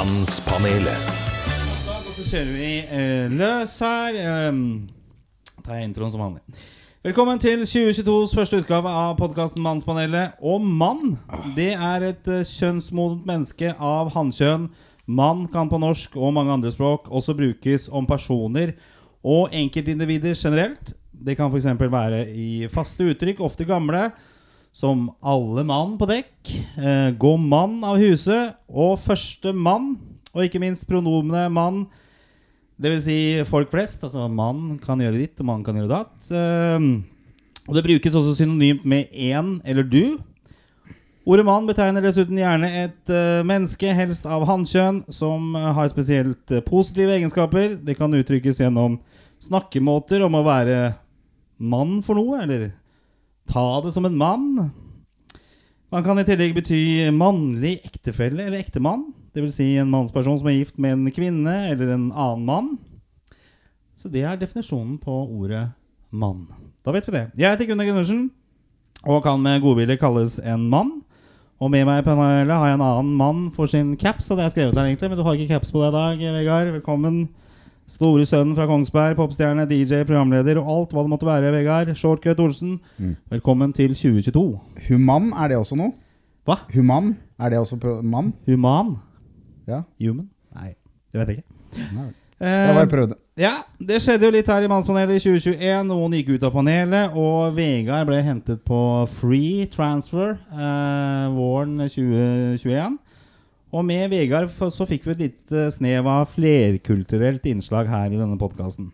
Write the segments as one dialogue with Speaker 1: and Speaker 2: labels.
Speaker 1: Mannspanelet.
Speaker 2: Og så kjører vi eh, løs her. Eh, tar jeg introen som vanlig. Velkommen til 2022s første utgave av podkasten Mannspanelet. Og mann, det er et eh, kjønnsmodent menneske av hannkjønn. Mann kan på norsk og mange andre språk også brukes om personer og enkeltindivider generelt. Det kan f.eks. være i faste uttrykk, ofte gamle, som 'alle mann på dekk', eh, 'gå mann av huset' og 'første mann'. Og ikke minst pronomene 'mann'. Vil si folk flest. Altså mann kan gjøre ditt, og mann kan gjøre datt. Ehm, og det brukes også synonymt med én eller du. Ordet mann betegner dessuten gjerne et eh, menneske, helst av hannkjønn, som eh, har spesielt eh, positive egenskaper. Det kan uttrykkes gjennom snakkemåter om å være mann for noe, eller ta det som en mann. Man kan i tillegg bety mannlig ektefelle eller ektemann. Dvs. Si en mannsperson som er gift med en kvinne eller en annen mann. Så det er definisjonen på ordet mann. Da vet vi det. Jeg heter Gunnar Gundersen og kan med godvilje kalles en mann. Og med meg i panelet har jeg en annen mann for sin caps. Og det har jeg skrevet her egentlig, men du har ikke caps på deg i dag, Vegard. Velkommen. Store sønnen fra Kongsberg, popstjerne, DJ, programleder og alt hva det måtte være, Vegard. Shortcut Olsen. Velkommen til 2022.
Speaker 3: Human, er det også noe?
Speaker 2: Hva?
Speaker 3: Human, er det også mann?
Speaker 2: Human?
Speaker 3: Ja.
Speaker 2: Human? Nei, det vet jeg ikke.
Speaker 3: Nei.
Speaker 2: Eh,
Speaker 3: Jeg bare prøvde.
Speaker 2: Ja, det skjedde jo litt her i Mannspanelet i 2021. Noen gikk ut av panelet, og Vegard ble hentet på free transfer eh, våren 2021. Og med Vegard så fikk vi et lite snev av flerkulturelt innslag her i denne podkasten.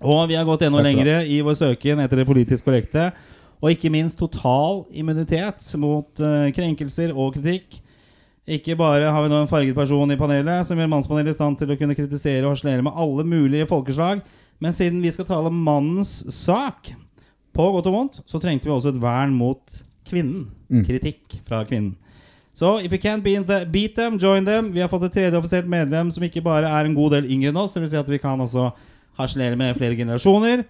Speaker 2: Og vi har gått enda lengre i vår søken etter det politisk korrekte. Og ikke minst total immunitet mot eh, krenkelser og kritikk. Ikke bare har vi nå en farget person i panelet som gjør mannspanelet i stand til å kunne kritisere og harselere med alle mulige folkeslag, men siden vi skal tale mannens sak, på godt og vondt, så trengte vi også et vern mot kvinnen. Kritikk fra kvinnen. Så if you can't beat the- beat them, join them. Vi har fått et tredje offisielt medlem som ikke bare er en god del yngre enn oss, det vil si at vi kan også harselere med flere generasjoner.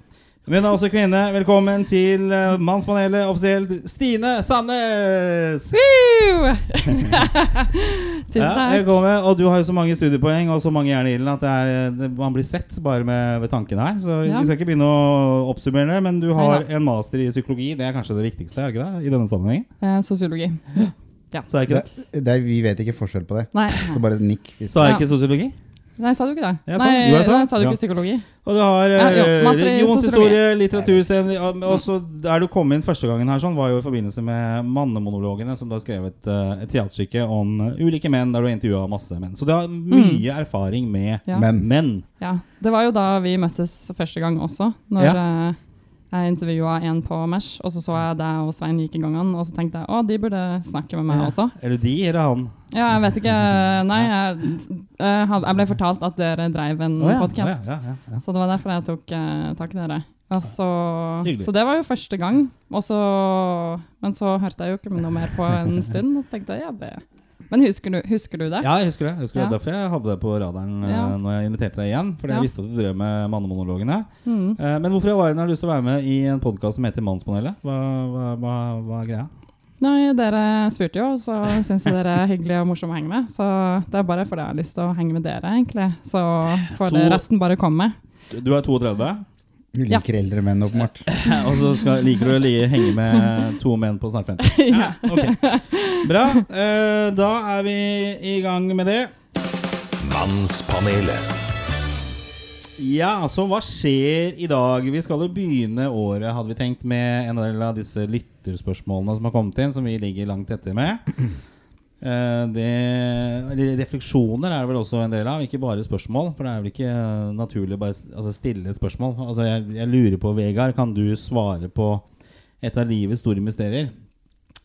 Speaker 2: Men også kvinne. Velkommen til eh, Mannspanelet offisielt, Stine Sandnes!
Speaker 4: Tusen Tusen
Speaker 2: Ja,
Speaker 4: takk.
Speaker 2: velkommen. Og du har jo så mange studiepoeng og så mange jern i ilden at det er, det, man blir sett bare med, ved tanken her. Så
Speaker 4: Ja.
Speaker 2: vi skal ikke begynne å oppsummere det, men du har en master i psykologi. Det er kanskje det viktigste er ikke det, i denne sammenhengen?
Speaker 4: Eh, sosiologi.
Speaker 2: Så er ikke
Speaker 3: Det,
Speaker 2: det.
Speaker 3: vi vet ikke forskjell på det.
Speaker 4: Nei.
Speaker 3: Så bare nikk. Sa
Speaker 2: Så er
Speaker 4: Ja.
Speaker 2: ikke sosiologi?
Speaker 4: Nei, sa du ikke det?
Speaker 2: Jeg sa-
Speaker 4: Nei,
Speaker 2: jo, jeg sa.
Speaker 4: nei, sa du
Speaker 2: Ja.
Speaker 4: ikke psykologi?
Speaker 2: Og du har
Speaker 4: Ja, jo,
Speaker 2: eh, religionshistorie,
Speaker 4: sosiologi.
Speaker 2: Og så der du kom inn første gangen her, sånn, var jo i forbindelse med mannemonologene, som du har skrevet eh, et teaterstykke om eh, ulike menn, der du har intervjua masse menn. Så du har mye erfaring med
Speaker 4: Ja.
Speaker 2: Menn.
Speaker 4: Ja. Det var jo da vi møttes første gang også. Når eh, jeg intervjua en på Mesh, og så så jeg deg og Svein gikk i gangene, og så tenkte jeg å, de burde snakke med meg
Speaker 2: Ja.
Speaker 4: også.
Speaker 2: Eller de, eller han.
Speaker 4: Ja, jeg vet ikke Nei, jeg, jeg ble fortalt at dere drev en
Speaker 2: oh, ja,
Speaker 4: podkast.
Speaker 2: ja, ja.
Speaker 4: Så det var derfor jeg tok eh, tak i dere. Og så, det var jo første gang. Og så, men så hørte jeg jo ikke noe mer på en stund. Og så tenkte jeg, ja det Men husker du, husker du det?
Speaker 2: Ja, jeg husker det. Jeg husker
Speaker 4: Ja.
Speaker 2: det. Derfor jeg hadde det på radaren eh,
Speaker 4: Ja.
Speaker 2: når jeg inviterte deg igjen. Fordi jeg visste at du drev med mannemonologene.
Speaker 4: Mm.
Speaker 2: Eh, Men hvorfor i all verden har du lyst til å være med i en podkast som heter Mannspanelet? Hva, hva, hva, hva er greia?
Speaker 4: Nei, dere spurte jo, og så syns jeg dere er hyggelig og morsomme å henge med. Så det er bare fordi jeg har lyst til å henge med dere, egentlig. Så får
Speaker 2: To-
Speaker 4: resten bare komme.
Speaker 2: Du- Du er 32,
Speaker 3: du liker eldre menn, åpenbart.
Speaker 2: og så skal, liker du å li- henge med to menn på snart 50.
Speaker 4: ja.
Speaker 2: ok. Bra. Eh, Da er vi i gang med det.
Speaker 1: Mannspanelet.
Speaker 2: Ja, så hva skjer i dag? Vi skal jo begynne året, hadde vi tenkt, med en del av disse lytterspørsmålene som har kommet inn, som vi ligger langt etter med. Eh, Det, refleksjoner er det vel også en del av, ikke bare spørsmål. For det er vel ikke naturlig å bare altså stille et spørsmål. Altså jeg, jeg lurer på, Vegard, kan du svare på et av livets store mysterier?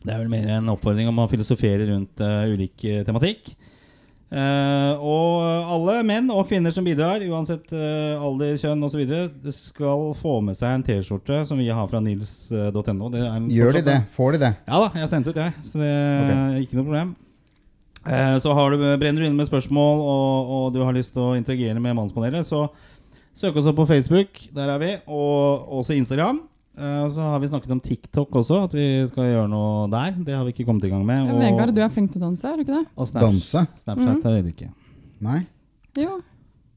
Speaker 2: Det er vel mer en oppfordring om å filosofere rundt uh, ulik tematikk. Uh, og alle menn og kvinner som bidrar, uansett uh, alder, kjønn osv., skal få med seg en T-skjorte som vi har fra nils.no.
Speaker 3: Gjør de det? Får de det?
Speaker 2: Ja da, jeg har sendt ut, jeg. Så det er ikke noe problem. Eh, Så har du, brenner du inne med spørsmål og, og du har lyst til å interagere med Mannspanelet, så søk oss opp på Facebook. Der er vi. Og også Instagram. Eh, Og så har vi snakket om TikTok også, at vi skal gjøre noe der. Det har vi ikke kommet i gang med. Og,
Speaker 4: Vegard, du er flink til å danse, er du ikke det?
Speaker 2: og Snapchat,
Speaker 3: Danse?
Speaker 2: Snapchat er det ikke.
Speaker 3: Nei?
Speaker 4: Jo.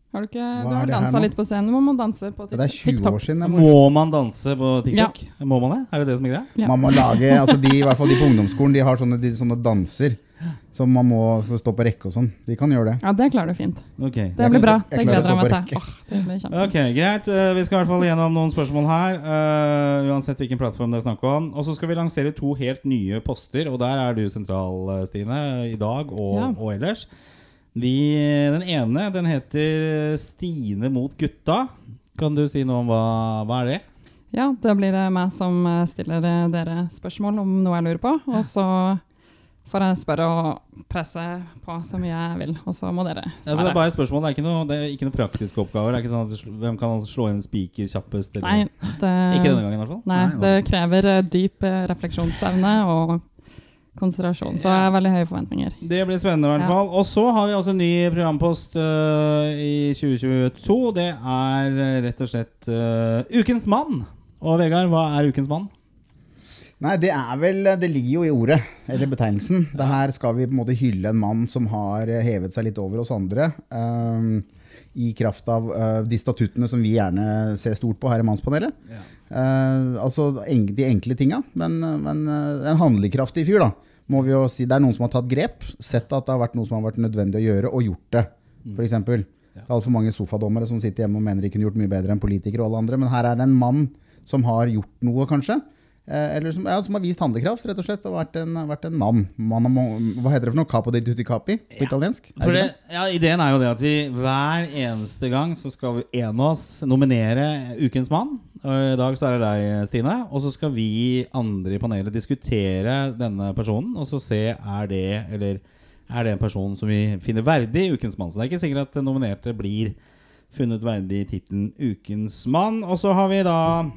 Speaker 4: Har du ikke
Speaker 3: Hva
Speaker 4: Du har dansa litt på scenen. Må man danse på TikTok?
Speaker 3: Det er 20 år siden. Jeg må,
Speaker 2: Må man danse på TikTok? Må man det? Er det det som er greia?
Speaker 4: Ja.
Speaker 3: man må lage, altså de, I hvert fall de på ungdomsskolen De har sånne, de, sånne danser som man må stå på rekke og sånn. De kan gjøre det.
Speaker 4: Ja, det klarer du fint.
Speaker 2: Okay.
Speaker 4: Det blir bra.
Speaker 3: jeg
Speaker 4: Det
Speaker 3: å
Speaker 4: gleder jeg meg til. kjempefint.
Speaker 2: Ok, Greit. Eh, Vi skal i hvert fall gjennom noen spørsmål her. Uh, uansett hvilken plattform det er snakk om. Og så skal vi lansere to helt nye poster, og der er du sentral, eh, Stine. I dag og,
Speaker 4: Ja.
Speaker 2: og ellers. Vi, den ene den heter Stine mot gutta. Kan du si noe om hva, hva er det?
Speaker 4: Ja, da blir det meg som stiller dere spørsmål om noe jeg lurer på. Og så får jeg spørre og presse på så mye jeg vil, og så må dere
Speaker 2: Altså, det er bare et spørsmål, det er ikke noe, er ikke noe praktiske oppgaver. Det er ikke sånn at du Hvem kan slå inn en spiker kjappest? eller-
Speaker 4: Nei,
Speaker 2: Ikke denne
Speaker 4: det,
Speaker 2: gangen, i hvert fall.
Speaker 4: nei,
Speaker 2: nei,
Speaker 4: det krever eh, dyp eh, refleksjonsevne og konsentrasjon, så jeg har veldig høye forventninger.
Speaker 2: Det blir spennende i hvert
Speaker 4: Ja.
Speaker 2: fall. Og så har vi altså en ny programpost uh, i 2022. Det er rett og slett uh, Ukens mann. Og Vegard, hva er Ukens mann?
Speaker 3: Nei, det er vel Det ligger jo i ordet, eller betegnelsen. Det her skal vi på en måte hylle en mann som har eh, hevet seg litt over oss andre. Um, I kraft av uh, de statuttene som vi gjerne ser stort på her i Mannspanelet. Eh, altså eng- de enkle tinga, men, men uh, en handlekraftig fyr, da. Må vi jo si. Det er noen som har tatt grep, sett at det har vært noe som har vært nødvendig å gjøre, og gjort det. For eksempel. Det er altfor mange sofadommere som sitter hjemme og mener de kunne gjort mye bedre enn politikere og alle andre, men her er det en mann som har gjort noe, kanskje. Eh, Eller som, ja, som har vist handlekraft, rett og slett, og vært en, vært en mann. Man må- hva heter det for noe? Capo di tutti capi på italiensk? Er
Speaker 2: For
Speaker 3: det
Speaker 2: det, ja, Ideen er jo det at vi hver eneste gang så skal vi en av oss nominere Ukens mann. Og I dag så er det deg, Stine. Og så skal vi andre i panelet diskutere denne personen og så se er det eller er det en person som vi finner verdig Ukens mann. Så det er ikke sikkert at nominerte blir funnet verdig i tittelen Ukens mann. Og så har vi da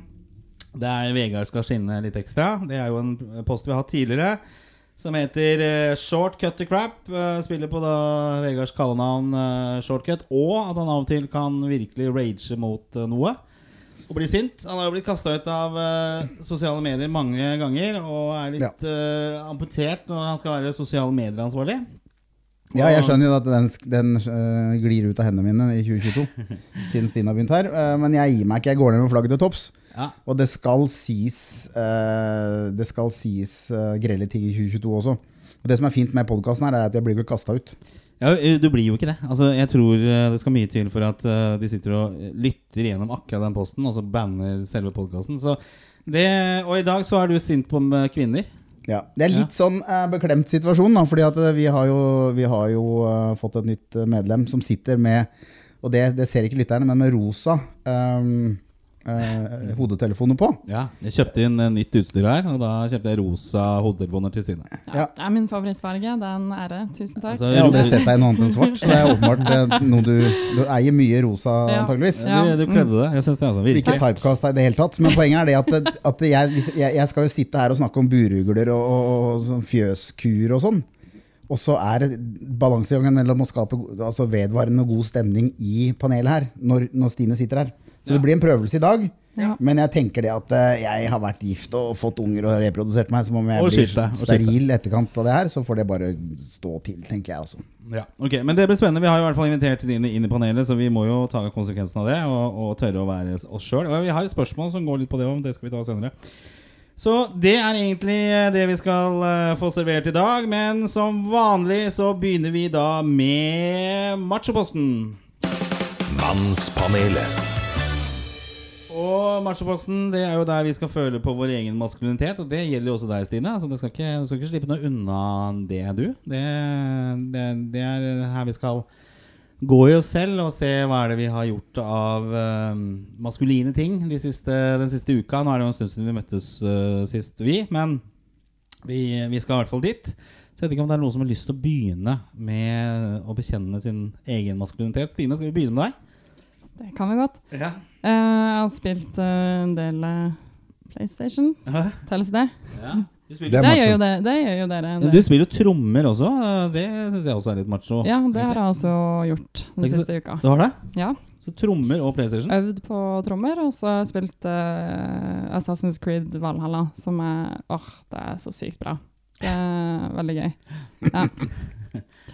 Speaker 2: der Vegard skal skinne litt ekstra. Det er jo en post vi har hatt tidligere. Som heter eh, Short Cut to Crap. Eh, spiller på da Vegards kallenavn eh, Shortcut. Og at han av og til kan virkelig rage mot noe. Og bli sint. Han har jo blitt kasta ut av sosiale medier mange ganger. Og er litt eh, amputert når han skal være sosiale medier-ansvarlig.
Speaker 3: Ja, jeg skjønner jo at den, den uh, glir ut av hendene mine i 2022, siden Stine har begynt her. Uh, men jeg gir meg ikke, jeg går ned med flagget til topps.
Speaker 2: Ja.
Speaker 3: Og det skal sies, uh, det skal sies grelle ting i 2022 også. Og det som er fint med podkasten, er at jeg blir ikke kasta ut.
Speaker 2: Ja, Du blir jo ikke det. Altså, jeg tror det skal mye til for at de sitter og lytter gjennom akkurat den posten, og så banner selve podkasten. Og i dag så er du sint på kvinner.
Speaker 3: Ja, Det er litt sånn eh, beklemt situasjon, da, fordi at eh, vi har jo, vi har jo eh, fått et nytt eh, medlem som sitter med Og det, det ser ikke lytterne, men med rosa ehm, eh, hodetelefoner på.
Speaker 2: Ja, Jeg kjøpte inn eh, nytt utstyr her, og da kjøpte jeg rosa hodetelefoner til Stine.
Speaker 3: Ja.
Speaker 4: Det er min favorittfarge. Det er en ære. Tusen takk.
Speaker 2: Altså,
Speaker 3: Jeg har aldri sett deg i noe annet enn svart, så det er åpenbart eh, noe du Du eier mye rosa,
Speaker 4: Ja.
Speaker 3: antageligvis.
Speaker 4: Ja.
Speaker 2: Du, du kledde det. Jeg synes det altså
Speaker 3: Ikke
Speaker 2: virkelig.
Speaker 3: typecast i det hele tatt, men poenget er det at, at jeg, hvis- jeg, jeg skal jo sitte her og snakke om burugler og, og, og sånn fjøskur og sånn. Og så er det balansegangen mellom å skape go- altså vedvarende god stemning i panelet her, når, når Stine sitter her. Så det blir en prøvelse i dag.
Speaker 4: Ja.
Speaker 3: Men jeg tenker det at eh, jeg har vært gift og fått unger og reprodusert meg, som om jeg
Speaker 2: Og
Speaker 3: blir
Speaker 2: skilt deg, og skilt
Speaker 3: steril etterkant av det her, så får det bare stå til, tenker jeg altså.
Speaker 2: Ja, ok, Men det blir spennende. Vi har i hvert fall invitert dine inn i panelet, så vi må jo ta konsekvensen av det og, og tørre å være oss sjøl. Vi har et spørsmål som går litt på det òg, det skal vi ta senere. Så det er egentlig det vi skal eh, få servert i dag. Men som vanlig så begynner vi da med Machoposten.
Speaker 1: Mannspanelet.
Speaker 2: Og Machoposten det er jo der vi skal føle på vår egen maskulinitet. Og det gjelder jo også deg, Stine. Altså, skal ikke, du skal ikke slippe noe unna det, du. Det, det, det er her vi skal gå i oss selv og se hva er det vi har gjort av uh, maskuline ting de siste, den siste uka. Nå er det jo en stund siden vi møttes uh, sist, vi. Men vi, vi skal i hvert fall dit. Så jeg vet ikke om det er noen som har lyst til å begynne med å bekjenne sin egen maskulinitet. Stine, skal vi begynne med deg?
Speaker 4: Det kan vi godt.
Speaker 2: Ja.
Speaker 4: Uh, jeg har spilt uh, en del uh, PlayStation. Telles det?
Speaker 2: ja.
Speaker 3: Det
Speaker 4: Det gjør jo, det, det gjør jo dere.
Speaker 2: Du spiller jo trommer også. Det syns jeg også er litt macho.
Speaker 4: Ja, det har jeg også gjort den
Speaker 2: ikke
Speaker 4: siste uka.
Speaker 2: Du har det?
Speaker 4: Ja,
Speaker 2: Så trommer og PlayStation?
Speaker 4: Øvd på trommer, og så har jeg spilt Assassin's Creed Valhalla, som er Åh, det er så sykt bra. Det er veldig gøy. Ja.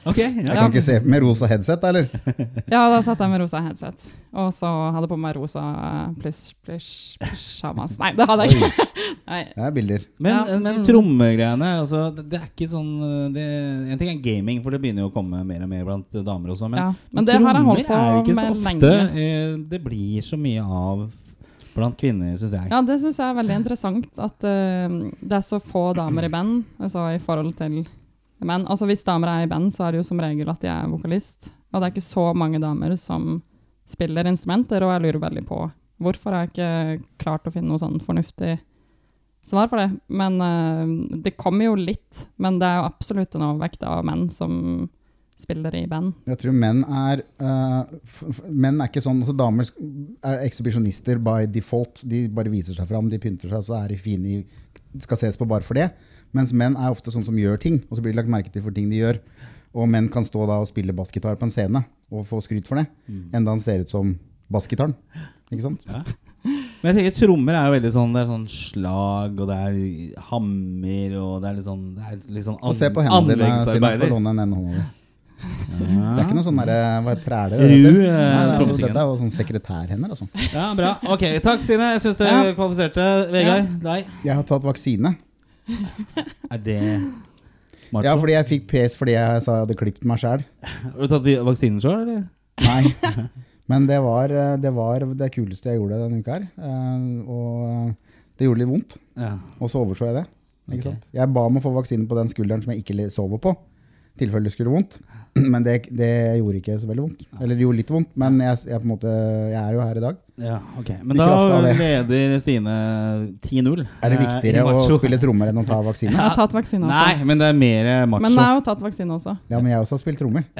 Speaker 2: Ok,
Speaker 3: Jeg kan ikke se med rosa headset, eller?
Speaker 4: Ja, da satt jeg med rosa headset. Og så hadde jeg på meg rosa pluss pluss pysjamas. Nei, det hadde jeg ikke. Nei.
Speaker 3: Det er bilder.
Speaker 2: Men,
Speaker 4: Ja.
Speaker 2: men trommegreiene altså, det, er ikke sånn det, En ting er gaming, for det begynner jo å komme mer og mer blant damer også. Men,
Speaker 4: Ja, men det har jeg holdt på
Speaker 2: trommer er ikke så ofte
Speaker 4: lenge.
Speaker 2: eh, det blir så mye av blant kvinner, syns jeg.
Speaker 4: Ja, det syns jeg er veldig interessant. At uh, det er så få damer i band altså i forhold til menn. Altså Hvis damer er i band, så er det jo som regel at de er vokalist. Og det er ikke så mange damer som spiller instrumenter, og jeg lurer veldig på hvorfor. Jeg ikke klart å finne noe sånn fornuftig svar for det. Men uh, det kommer jo litt. Men det er jo absolutt en overvekt av menn som spiller i band.
Speaker 3: Jeg tror menn er f Menn er ikke sånn altså Damer er ekshibisjonister by default. De bare viser seg fram, de pynter seg, så er de fine skal ses på bare for det. Mens menn er ofte sånn som gjør ting, og så blir de lagt merke til for ting de gjør. Og menn kan stå da og spille bassgitar på en scene og få skryt for det, enda han ser ut som bassgitaren. Ikke sant?
Speaker 2: Men jeg tenker trommer er jo veldig sånn Det er sånn slag, og det er hammer, og det er litt sånn, det er litt sånn
Speaker 3: Og se på hendene dine, Stina. Få
Speaker 2: anleggsarbeider.
Speaker 3: låne en ene hånda di. Det er ikke noe sånn træler. Er?
Speaker 2: Ru, eh,
Speaker 3: Nei, det er- Dette er jo sånn sekretærhender, altså.
Speaker 2: Ja, bra. Ok, takk, Sine. Jeg syns dere
Speaker 4: Ja.
Speaker 2: kvalifiserte. Vegard, deg?
Speaker 3: Jeg har tatt vaksine.
Speaker 2: Er det macho?
Speaker 3: Ja, fordi jeg fikk pes fordi jeg sa jeg hadde klippet meg sjæl.
Speaker 2: Har du tatt vaksinen sjøl, eller?
Speaker 3: Nei. Men det var, det var det kuleste jeg gjorde denne uka her. Eh, Og det gjorde litt vondt.
Speaker 2: Ja.
Speaker 3: Og så overså jeg det. Ikke
Speaker 2: Ok.
Speaker 3: sant? Jeg ba om å få vaksine på den skulderen som jeg ikke sover på. Tilfelle det skulle vondt. Men det, det gjorde ikke så veldig vondt. Eller det gjorde litt vondt, men jeg, jeg, på en måte, jeg er jo her i dag.
Speaker 2: ja, ok. Men
Speaker 3: I
Speaker 2: da leder Stine 10-0.
Speaker 3: Er det
Speaker 2: eh,
Speaker 3: viktigere å spille trommer enn å ta vaksine?
Speaker 4: Jeg har tatt vaksine også.
Speaker 2: Nei, men det er mer macho.
Speaker 4: Men jeg har jo tatt vaksine også.
Speaker 3: Ja, men jeg også har spilt trommer.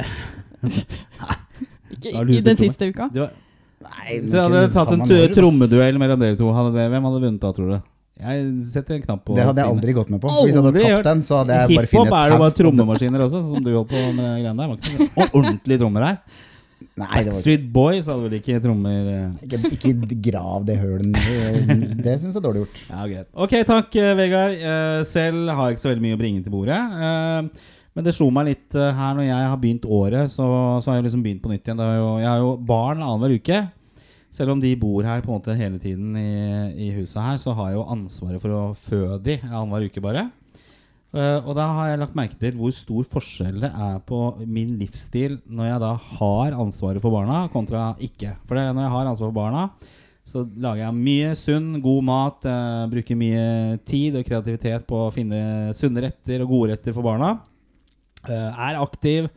Speaker 4: Ikke i den siste uka.
Speaker 3: Nei,
Speaker 2: Så hadde tatt en trommeduell mellom dere to. Hadde det, hvem hadde vunnet da, tror du? Jeg setter en knapp på
Speaker 3: Det hadde jeg aldri gått med på. Hvis jeg hadde tapt den, så hadde jeg bare funnet hiphop
Speaker 2: er det bare trommemaskiner også, som du holdt på med de greiene der. Var ikke ordentlige trommer her.
Speaker 3: Nei,
Speaker 2: Backstreet Boys hadde vel ikke trommer eh.
Speaker 3: ikke, ikke grav det hølet. Det syns jeg er dårlig gjort.
Speaker 2: Ja, greit. Ok, takk, eh, Vegard. Eh, Selv har jeg ikke så veldig mye å bringe til bordet. Men det slo meg litt her når jeg har begynt året, så, så har jeg liksom begynt på nytt igjen. Det er jo, jeg har jo barn annenhver uke. Selv om de bor her på en måte hele tiden i, i huset her, så har jeg jo ansvaret for å fø de annenhver uke bare. Uh, og da har jeg lagt merke til hvor stor forskjell det er på min livsstil når jeg da har ansvaret for barna, kontra ikke. For det, når jeg har ansvaret for barna, så lager jeg mye sunn, god mat. Uh, bruker mye tid og kreativitet på å finne sunne retter og gode retter for barna. Uh, er aktiv.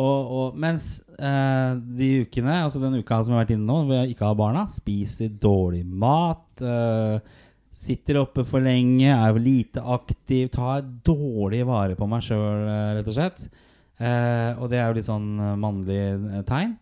Speaker 2: Og, og, mens eh, de ukene, altså den uka som jeg har vært inne nå, hvor jeg ikke har barna, spiser dårlig mat. eh, Sitter oppe for lenge, er lite aktiv, tar dårlig vare på meg sjøl, rett og slett. Eh, og det er jo litt sånn eh, mannlig eh, tegn.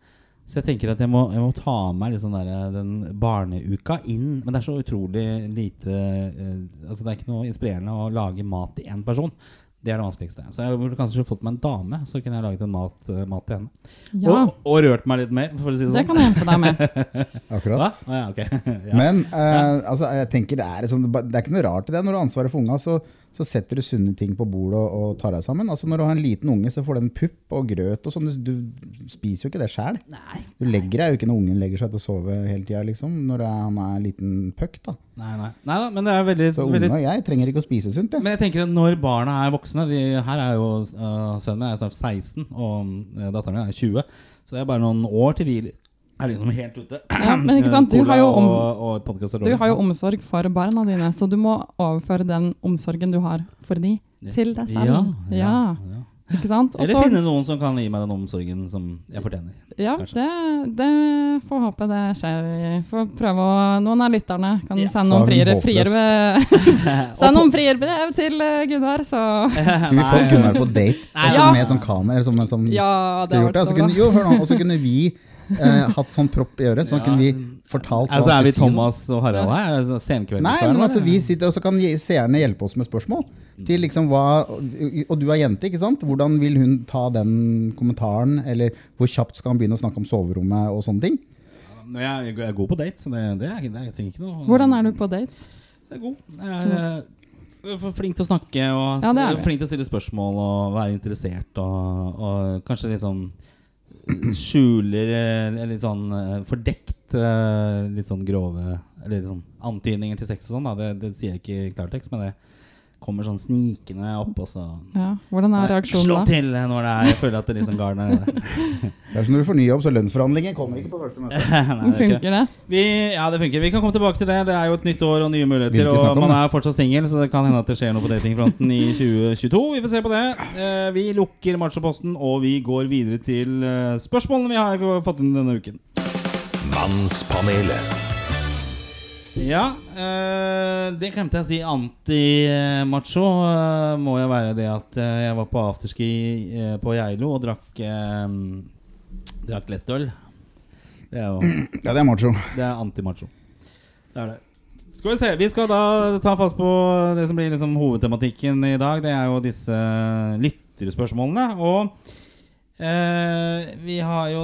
Speaker 2: Så jeg tenker at jeg må, jeg må ta med meg sånn der, eh, den barneuka inn. Men det er så utrolig lite eh, Altså Det er ikke noe inspirerende å lage mat til én person. Det er det vanskeligste. Så jeg burde kanskje fått meg en dame, så kunne jeg laget en mat, uh, mat til henne.
Speaker 4: Ja,
Speaker 2: Og, og rørt meg litt mer, for å si det sånn.
Speaker 4: det kan jeg hjelpe deg med.
Speaker 3: Akkurat.
Speaker 2: Ah, ja, okay. ja.
Speaker 3: Men eh, altså, jeg tenker det er, sånn, det er ikke noe rart i det. Når du har ansvaret for unga, så, så setter du sunne ting på bordet og, og tar deg sammen. Altså, når du har en liten unge, så får den pupp og grøt og sånn. Du, du spiser jo ikke det sjæl. Du legger deg jo ikke når ungen legger seg til å sove hele tida, liksom. Når er, han er en liten puck, da.
Speaker 2: Nei, nei. nei da, men det er veldig,
Speaker 3: Så
Speaker 2: veldig
Speaker 3: unge og jeg trenger ikke å spise sunt, Ja.
Speaker 2: Men jeg tenker at når barna er voksne de, Her er jo uh, Sønnen min er snart 16, og uh, datteren min er 20. Så det er bare noen år til de er liksom helt ute.
Speaker 4: Ja, men ikke sant, du har jo om-
Speaker 2: og, og
Speaker 4: Du har jo omsorg for barna dine, så du må overføre den omsorgen du har for de, til deg selv.
Speaker 2: Ja, ja,
Speaker 4: Ja. Ikke sant? Også,
Speaker 2: Eller finne noen som kan gi meg den omsorgen som jeg fortjener.
Speaker 4: Ja, det, det får håpe det skjer. Får prøve å, Noen av lytterne kan
Speaker 2: yes.
Speaker 4: sende noen friere, friere Send noen frierbrev til eh, Gunnar, så
Speaker 3: Skulle vi fått Gunnar på date
Speaker 2: Nei,
Speaker 4: ja.
Speaker 3: med sånn kamera? Som, som,
Speaker 4: Ja, det
Speaker 3: skulle gjort det.
Speaker 4: vært
Speaker 3: Så
Speaker 4: så
Speaker 3: kunne,
Speaker 4: bra.
Speaker 3: jo, nå, og så kunne vi eh, hatt sånn propp i øret, så
Speaker 2: Ja.
Speaker 3: kunne vi fortalt
Speaker 2: Altså, er vi
Speaker 3: si.
Speaker 2: Thomas og Harald her? Er sånn?
Speaker 3: Nei, men altså vi sitter, og så kan seerne hjelpe oss med spørsmål. Til liksom hva, Og du er jente, ikke sant? Hvordan vil hun ta den kommentaren? Eller hvor kjapt skal han begynne å snakke om soverommet og sånne ting?
Speaker 2: Jeg, jeg er god på date, så det, det, er, det, jeg trenger ikke noe
Speaker 4: Hvordan er du på date?
Speaker 2: Det er god. Jeg er, eh, er flink til å snakke og
Speaker 4: Ja, er
Speaker 2: flink til å stille spørsmål og være interessert. Og, og kanskje litt sånn skjuler eh, litt sånn eh, fordekt eh, litt sånn grove Eller sånn antydninger til sex og sånn. Det, det sier jeg ikke i klartekst, men det kommer sånn snikende opp, og så
Speaker 4: Ja. Hvordan er reaksjonen da?
Speaker 2: Slå til når det er Jeg føler at det liksom garn er
Speaker 3: Det er som når du får ny jobb, så lønnsforhandlinger kommer ikke på første møte.
Speaker 2: Nei, det er.
Speaker 4: Funker det?
Speaker 2: Vi, ja, det funker. Vi kan komme tilbake til det. Det er jo et nytt år og nye muligheter. Og man er fortsatt singel, så det kan hende at det skjer noe på datingfronten i 2022. Vi får se på det. Eh, Vi lukker machoposten, og vi går videre til eh, spørsmålene vi har fått inn denne uken.
Speaker 1: Mannspanelet.
Speaker 2: Ja, eh, det glemte jeg å si. Anti-macho eh, må jo være det at eh, jeg var på afterski eh, på Geilo og drakk, eh, drakk lettøl. Det er jo
Speaker 3: Ja, det er macho.
Speaker 2: Det er anti-macho. Det er det. Skal vi se, vi skal da ta fatt på det som blir liksom hovedtematikken i dag. Det er jo disse lytterspørsmålene. Og eh, vi har jo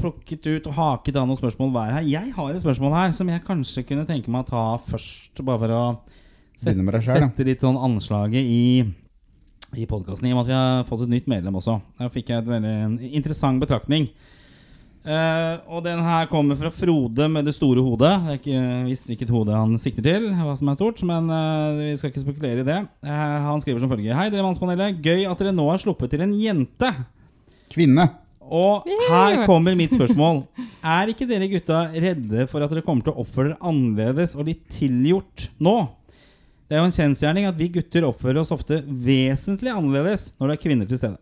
Speaker 2: plukket ut og haket av noen spørsmål hver her. Jeg har et spørsmål her som jeg kanskje kunne tenke meg å ta først, bare for å
Speaker 3: deg selv,
Speaker 2: sette litt sånn anslaget i i podcasten, I og med at vi har fått et nytt medlem også. Der fikk jeg et veldig interessant betraktning. Eh, og den her kommer fra Frode med det store hodet. Jeg visste ikke, visst hvilket hode han sikter til, hva som er stort, men eh, vi skal ikke spekulere i det. Eh, han skriver som følger Hei, dere Mannspanelet. Gøy at dere nå har sluppet til en jente.
Speaker 3: Kvinne.
Speaker 2: Og her kommer mitt spørsmål. Er ikke dere gutta redde for at dere kommer til å oppføre dere annerledes og litt tilgjort nå? Det er jo en kjensgjerning at vi gutter oppfører oss ofte vesentlig annerledes når det er kvinner til stede.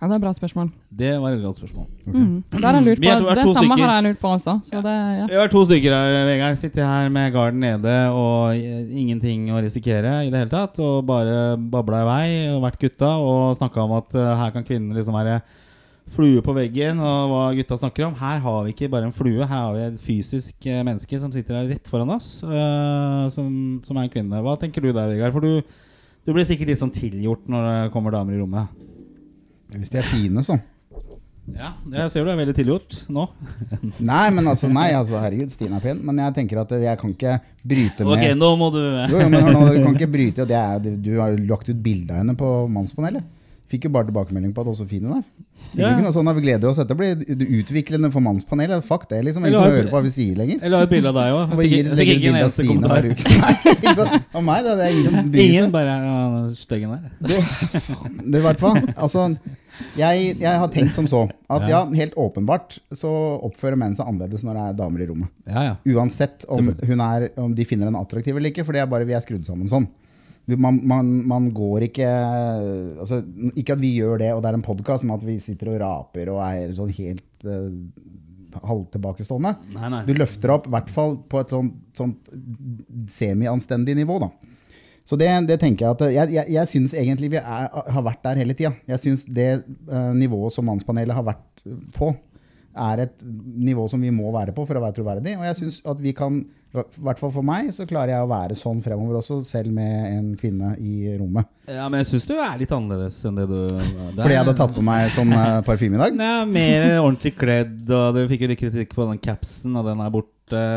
Speaker 4: Ja, det er bra spørsmål.
Speaker 2: Det var et godt spørsmål.
Speaker 4: Mm. Det,
Speaker 2: er
Speaker 4: på.
Speaker 2: er
Speaker 4: samme
Speaker 2: stykker.
Speaker 4: har jeg lurt på også. Så det, ja.
Speaker 2: Vi har to stykker her, Vegard. Sitter her med garden nede og eh, ingenting å risikere i det hele tatt. Og bare babla i vei og vært gutta og snakka om at eh, her kan kvinnen liksom være flue på veggen, og hva gutta snakker om. Her har vi ikke bare en flue, her har vi et fysisk eh, menneske som sitter her rett foran oss, uh, som, som er en kvinne. Hva tenker du der, Vegard? For du, du blir sikkert litt sånn tilgjort når det kommer damer i rommet.
Speaker 3: Hvis de er fine, så.
Speaker 2: Ja, jeg ser du er veldig tilgjort nå.
Speaker 3: Nei, men altså, nei, altså, herregud, Stine er pen. Men jeg tenker at jeg kan ikke bryte med
Speaker 2: Ok, nå må du
Speaker 3: Jo, jo, men nå, du kan ikke bryte er, du, du har jo lagt ut bilde av henne på Mannspanelet. Fikk jo bare tilbakemelding på at også fin hun er. Fikk
Speaker 2: Ja.
Speaker 3: ikke noe sånn at vi gleder oss. Dette blir utviklende for Mannspanelet. Fuck det, liksom. Ingen hører på hva vi sier lenger.
Speaker 2: Jeg la et bilde av deg òg. Fikk, fikk
Speaker 3: legger
Speaker 2: ikke en eneste kommentar.
Speaker 3: Nei? Av meg, da. Det er ingen som bryr
Speaker 2: Ingen bare ja, styggen der.
Speaker 3: Det i hvert fall. Altså, jeg, jeg har tenkt som så at ja, helt åpenbart så oppfører menn seg annerledes når det er damer i rommet.
Speaker 2: Ja, ja.
Speaker 3: Uansett om, hun er, om de finner henne attraktiv eller ikke, for det er bare vi er skrudd sammen sånn. Man, man, man går ikke altså, Ikke at vi gjør det, og det er en podkast, men at vi sitter og raper og er sånn helt uh, halvtilbakestående.
Speaker 2: Nei, nei.
Speaker 3: Du løfter opp, i hvert fall på et sånt, sånt semi-anstendig nivå. da. Så det, det tenker jeg at Jeg, jeg, jeg syns egentlig vi er, har vært der hele tida. Jeg syns det uh, nivået som Mannspanelet har vært på, er et nivå som vi må være på for å være troverdig. Og jeg synes at vi kan, i hvert fall for meg, så klarer jeg å være sånn fremover også, selv med en kvinne i rommet.
Speaker 2: Ja, men jeg syns du er litt annerledes enn det du det
Speaker 3: Fordi jeg hadde tatt på meg sånn eh, parfyme i dag.
Speaker 2: Nei, Mer ordentlig kledd, og du fikk jo litt kritikk på den capsen, og den er borte.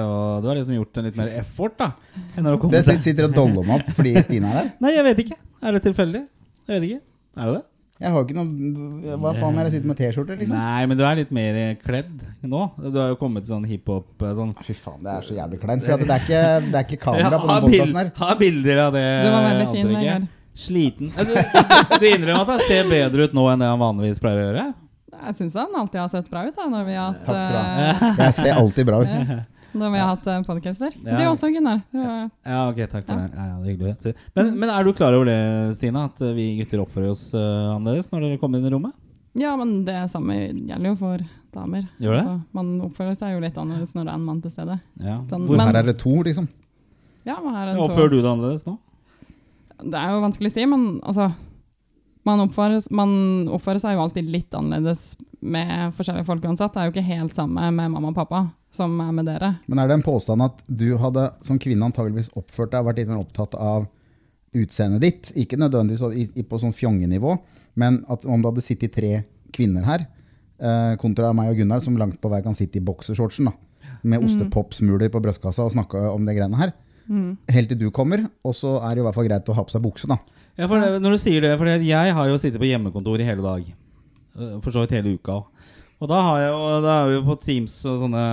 Speaker 2: Og du har liksom gjort en litt mer effort, da. Enn
Speaker 3: det sitter og doller meg opp fordi Stine er her.
Speaker 2: Nei, jeg vet ikke. Er det tilfeldig? Jeg vet ikke. Er det det?
Speaker 3: Jeg har ikke noe Hva faen er det jeg sitter med T-skjorte, liksom?
Speaker 2: Nei, men du er litt mer kledd nå. Du har jo kommet til sånn hiphop sånn
Speaker 3: Fy faen, det er så jævlig kleint. For at det, er ikke, det er ikke kamera på
Speaker 2: ha,
Speaker 3: den podkasten her.
Speaker 2: ha bilder av det.
Speaker 4: Du var veldig fin. Vegard.
Speaker 2: Sliten. Du, du innrømmer at han ser bedre ut nå enn det han vanligvis pleier å gjøre?
Speaker 4: Jeg syns han alltid har sett bra ut da, når vi har hatt,
Speaker 3: Takk skal du ha.
Speaker 4: eh,
Speaker 3: Jeg ser alltid bra ut.
Speaker 4: Når vi har hatt eh, podcaster.
Speaker 2: Ja.
Speaker 4: Du også, Gunnar. Det
Speaker 2: Ja, ok, takk for det. Ja, ja, det er hyggelig. Men, men er du klar over det, Stina? At eh, vi gutter oppfører oss uh, annerledes når dere kommer inn i rommet?
Speaker 4: Ja, men det samme gjelder jo for damer.
Speaker 2: Gjør det?
Speaker 4: Altså, man oppfører seg jo litt annerledes når det er en mann til stede.
Speaker 2: Ja.
Speaker 4: Sånn,
Speaker 3: Hvor
Speaker 4: men-
Speaker 3: her er det to, liksom.
Speaker 4: Ja, men her er
Speaker 2: Ja,
Speaker 4: to.
Speaker 2: Oppfører du det annerledes nå?
Speaker 4: Det er jo vanskelig å si, men altså man oppfører, man oppfører seg jo alltid litt annerledes med forskjellige folk uansett. Det er jo ikke helt samme med mamma og pappa som er med dere.
Speaker 3: Men er det en påstand at du hadde som kvinne antageligvis oppført deg, vært litt mer opptatt av utseendet ditt? Ikke nødvendigvis på sånn fjongenivå, men at om det hadde sittet tre kvinner her, eh, kontra meg og Gunnar, som langt på vei kan sitte i boksershortsen, med ostepopsmuler på brystkassa og snakke om det greiene her, helt til du kommer, og så er det i hvert fall greit å ha på seg bukse, da.
Speaker 2: Ja, for det, når du sier det, for jeg har jo sittet på hjemmekontor i hele dag. Eh, For så vidt hele uka. Og da, har jeg, og da er vi jo på Teams og sånne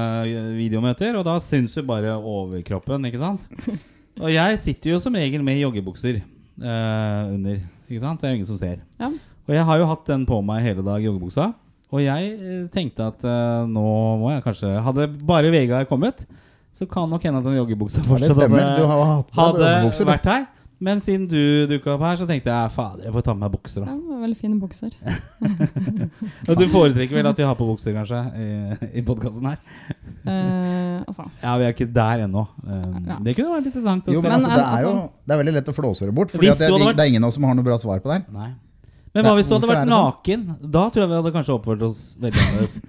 Speaker 2: videomøter, og da syns jo bare overkroppen, ikke sant? Og jeg sitter jo som regel med joggebukser eh, under. Ikke sant? Det er jo ingen som ser.
Speaker 4: Ja.
Speaker 2: Og jeg har jo hatt den på meg hele dag, joggebuksa. Og jeg eh, tenkte at eh, nå må jeg kanskje Hadde bare Vegard kommet, så kan nok hende at den joggebuksa fortsatt
Speaker 3: deg
Speaker 2: hadde vært her. Men siden du dukka opp her, så tenkte jeg fader, jeg får ta med meg bukser.
Speaker 4: Ja,
Speaker 2: da
Speaker 4: det var veldig fine bukser.
Speaker 2: Og du foretrekker vel at vi har på bukser, kanskje, i, i podkasten her?
Speaker 4: Uh, altså.
Speaker 2: Ja, vi er ikke der ennå. Uh,
Speaker 4: Ja.
Speaker 2: Det kunne vært interessant å
Speaker 3: Jo,
Speaker 2: se.
Speaker 3: men altså, det er
Speaker 4: altså-
Speaker 3: jo det er veldig lett å flåse det bort. Fordi at det, det er ingen av oss som har noe bra svar på det her.
Speaker 2: Nei. Men hva hvis du hadde vært
Speaker 3: sånn?
Speaker 2: naken? Da tror jeg vi hadde kanskje oppført oss veldig annerledes.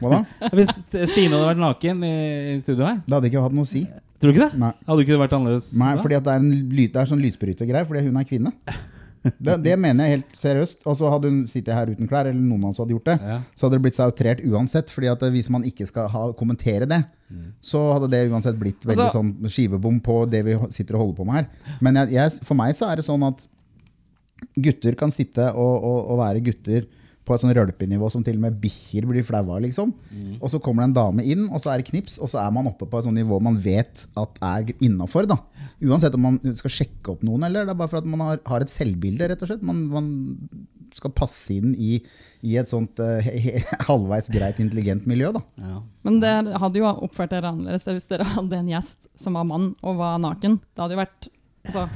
Speaker 3: Hva da?
Speaker 2: Hvis Stine hadde vært naken i, i studio her,
Speaker 3: Det hadde ikke hatt noe å si.
Speaker 2: Tror du ikke det?
Speaker 3: Nei,
Speaker 2: Hadde ikke det vært annerledes?
Speaker 3: Nei
Speaker 2: da?
Speaker 3: fordi at det er, en lyd, det er sånn lysbrytergreie, fordi hun er kvinne. Det, det mener jeg helt seriøst. Og så hadde hun sittet her uten klær, eller noen av oss hadde gjort det,
Speaker 2: Ja.
Speaker 3: så hadde det blitt sautrert uansett. fordi at hvis man ikke skal ha, kommentere det, så hadde det uansett blitt veldig
Speaker 4: Altså-
Speaker 3: sånn skivebom på det vi sitter og holder på med her. Men jeg, jeg, for meg så er det sånn at gutter kan sitte og, og, og være gutter på et sånn rølpenivå som til og med bikkjer blir flaua. Liksom. Og så kommer det en dame inn, og så er det knips, og så er man oppe på et sånt nivå man vet at er innafor. Uansett om man skal sjekke opp noen, eller det er bare for at man har, har et selvbilde. rett og slett. Man, man skal passe inn i, i et sånt uh, he, he, halvveis greit, intelligent miljø. Da.
Speaker 2: Ja.
Speaker 4: Men det hadde jo oppført dere annerledes hvis dere hadde en gjest som var mann og var naken. Det hadde jo vært altså,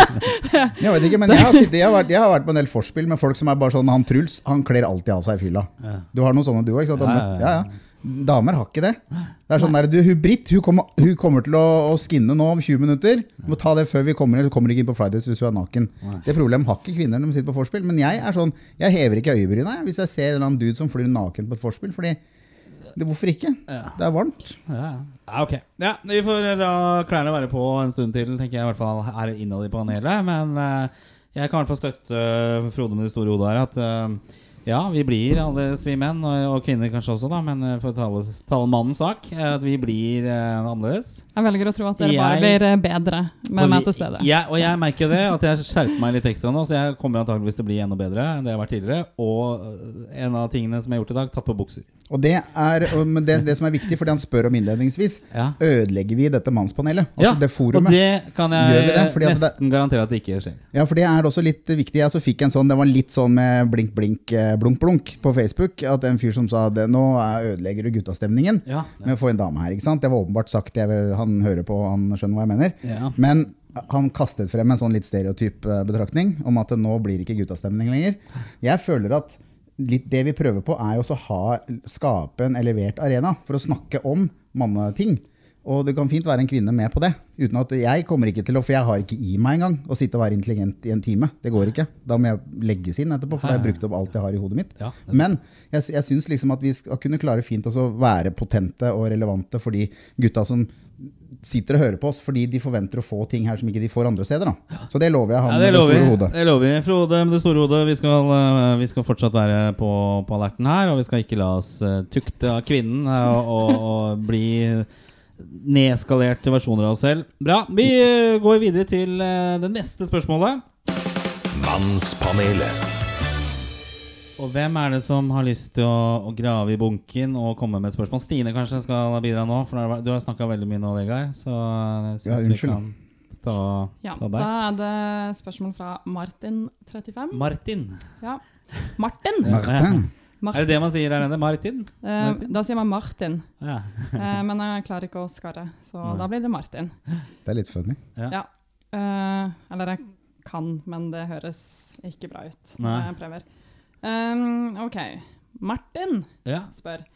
Speaker 3: Jeg vet ikke, men jeg har, sittet, jeg, har vært, jeg har vært på en del forspill med folk som er bare sånn Han Truls han kler alltid av seg i fylla.
Speaker 2: Ja.
Speaker 3: Du har noen sånne du òg?
Speaker 2: Ja, ja,
Speaker 3: Ja,
Speaker 2: ja.
Speaker 3: ja. Damer har ikke det. Det er sånn der, du, hun Britt hun kommer, hun kommer til å, å skinne nå om 20 minutter. Du må ta det før vi kommer inn. Du kommer ikke inn på Fridays hvis hun er naken. Det problemet har ikke kvinner når de sitter på forspill. Men jeg er sånn, jeg hever ikke øyebrynene hvis jeg ser en eller annen dude som flyr naken på et forspill. Fordi det, Hvorfor ikke? Det er varmt.
Speaker 2: Ja, ja, ok. Ja, Vi får la klærne være på en stund til, tenker jeg i hvert fall her innad i panelet. Men eh, jeg kan i hvert fall støtte eh, Frode med det store hodet her. At eh, ja, vi blir alle vi menn, og, og kvinner kanskje også, da. Men eh, for å tale, tale mannens sak, er at vi blir eh, annerledes.
Speaker 4: Jeg velger å tro at dere bare
Speaker 2: Jeg-
Speaker 4: blir eh, bedre med
Speaker 2: vi,
Speaker 4: meg til stede.
Speaker 2: Jeg, og jeg merker det, at jeg skjerper meg litt ekstra nå. Så jeg kommer antakeligvis til å bli enda bedre enn det jeg har vært tidligere. Og eh, en av tingene som jeg har gjort i dag, tatt på bukser.
Speaker 3: Og det er det, det som er viktig, fordi han spør om innledningsvis,
Speaker 2: Ja.
Speaker 3: ødelegger vi dette mannspanelet? Altså
Speaker 2: ja,
Speaker 3: det
Speaker 2: og det kan jeg
Speaker 3: det?
Speaker 2: Nesten garantere at det ikke skjer.
Speaker 3: Ja, for det er også litt viktig. Jeg så fikk en sånn, Det var litt sånn med blink, blink, eh, blunk, blunk på Facebook. At en fyr som sa det, nå er- ødelegger du guttastemningen
Speaker 2: Ja,
Speaker 3: med å få en dame her. ikke sant? Det var åpenbart sagt. Jeg, han hører på, han skjønner hva jeg mener.
Speaker 2: Ja.
Speaker 3: Men han kastet frem en sånn litt stereotyp eh, betraktning om at nå blir ikke guttastemning lenger. Jeg føler at litt det vi prøver på, er å skape en elevert arena for å snakke om manneting. Og det kan fint være en kvinne med på det. Uten at Jeg kommer ikke til å, for jeg har ikke i meg engang å sitte og være intelligent i en time. Det går ikke. Da må jeg legges inn etterpå, for da har jeg brukt opp alt jeg har i hodet mitt.
Speaker 2: Ja,
Speaker 3: Men jeg, jeg syns liksom at vi skal kunne klare fint å være potente og relevante for de gutta som sitter og hører på oss fordi de forventer å få ting her som ikke de får andre steder. Da. Så det lover jeg han
Speaker 2: Ja,
Speaker 3: med det store hodet.
Speaker 2: Det lover vi. Frode med det store hodet, vi skal, eh, vi skal fortsatt være på, på alerten her. Og vi skal ikke la oss eh, tukte av kvinnen eh, og, og, og bli nedskalerte versjoner av oss selv. Bra. Vi eh, går videre til eh, det neste spørsmålet.
Speaker 1: Mannspanelet.
Speaker 2: Og hvem er det som har lyst til å, å grave i bunken og komme med et spørsmål? Stine kanskje skal bidra nå, for du har snakka veldig mye nå, Vegard. Så jeg syns
Speaker 3: Ja,
Speaker 2: vi kan ta,
Speaker 4: Ja,
Speaker 2: ta
Speaker 4: da er det spørsmål fra Martin35.
Speaker 2: Martin.
Speaker 4: Ja. Martin!
Speaker 3: Martin.
Speaker 2: Er det det man sier der nede? Martin?
Speaker 4: Eh, da sier man Martin,
Speaker 2: Ja.
Speaker 4: eh, men jeg klarer ikke å skarre, så da blir det Martin.
Speaker 3: Det er litt funny.
Speaker 2: Ja.
Speaker 4: Ja. Eh, eller jeg kan, men det høres ikke bra ut.
Speaker 2: Nei.
Speaker 4: Jeg prøver. Um, ok. Martin
Speaker 2: ja.
Speaker 4: spør.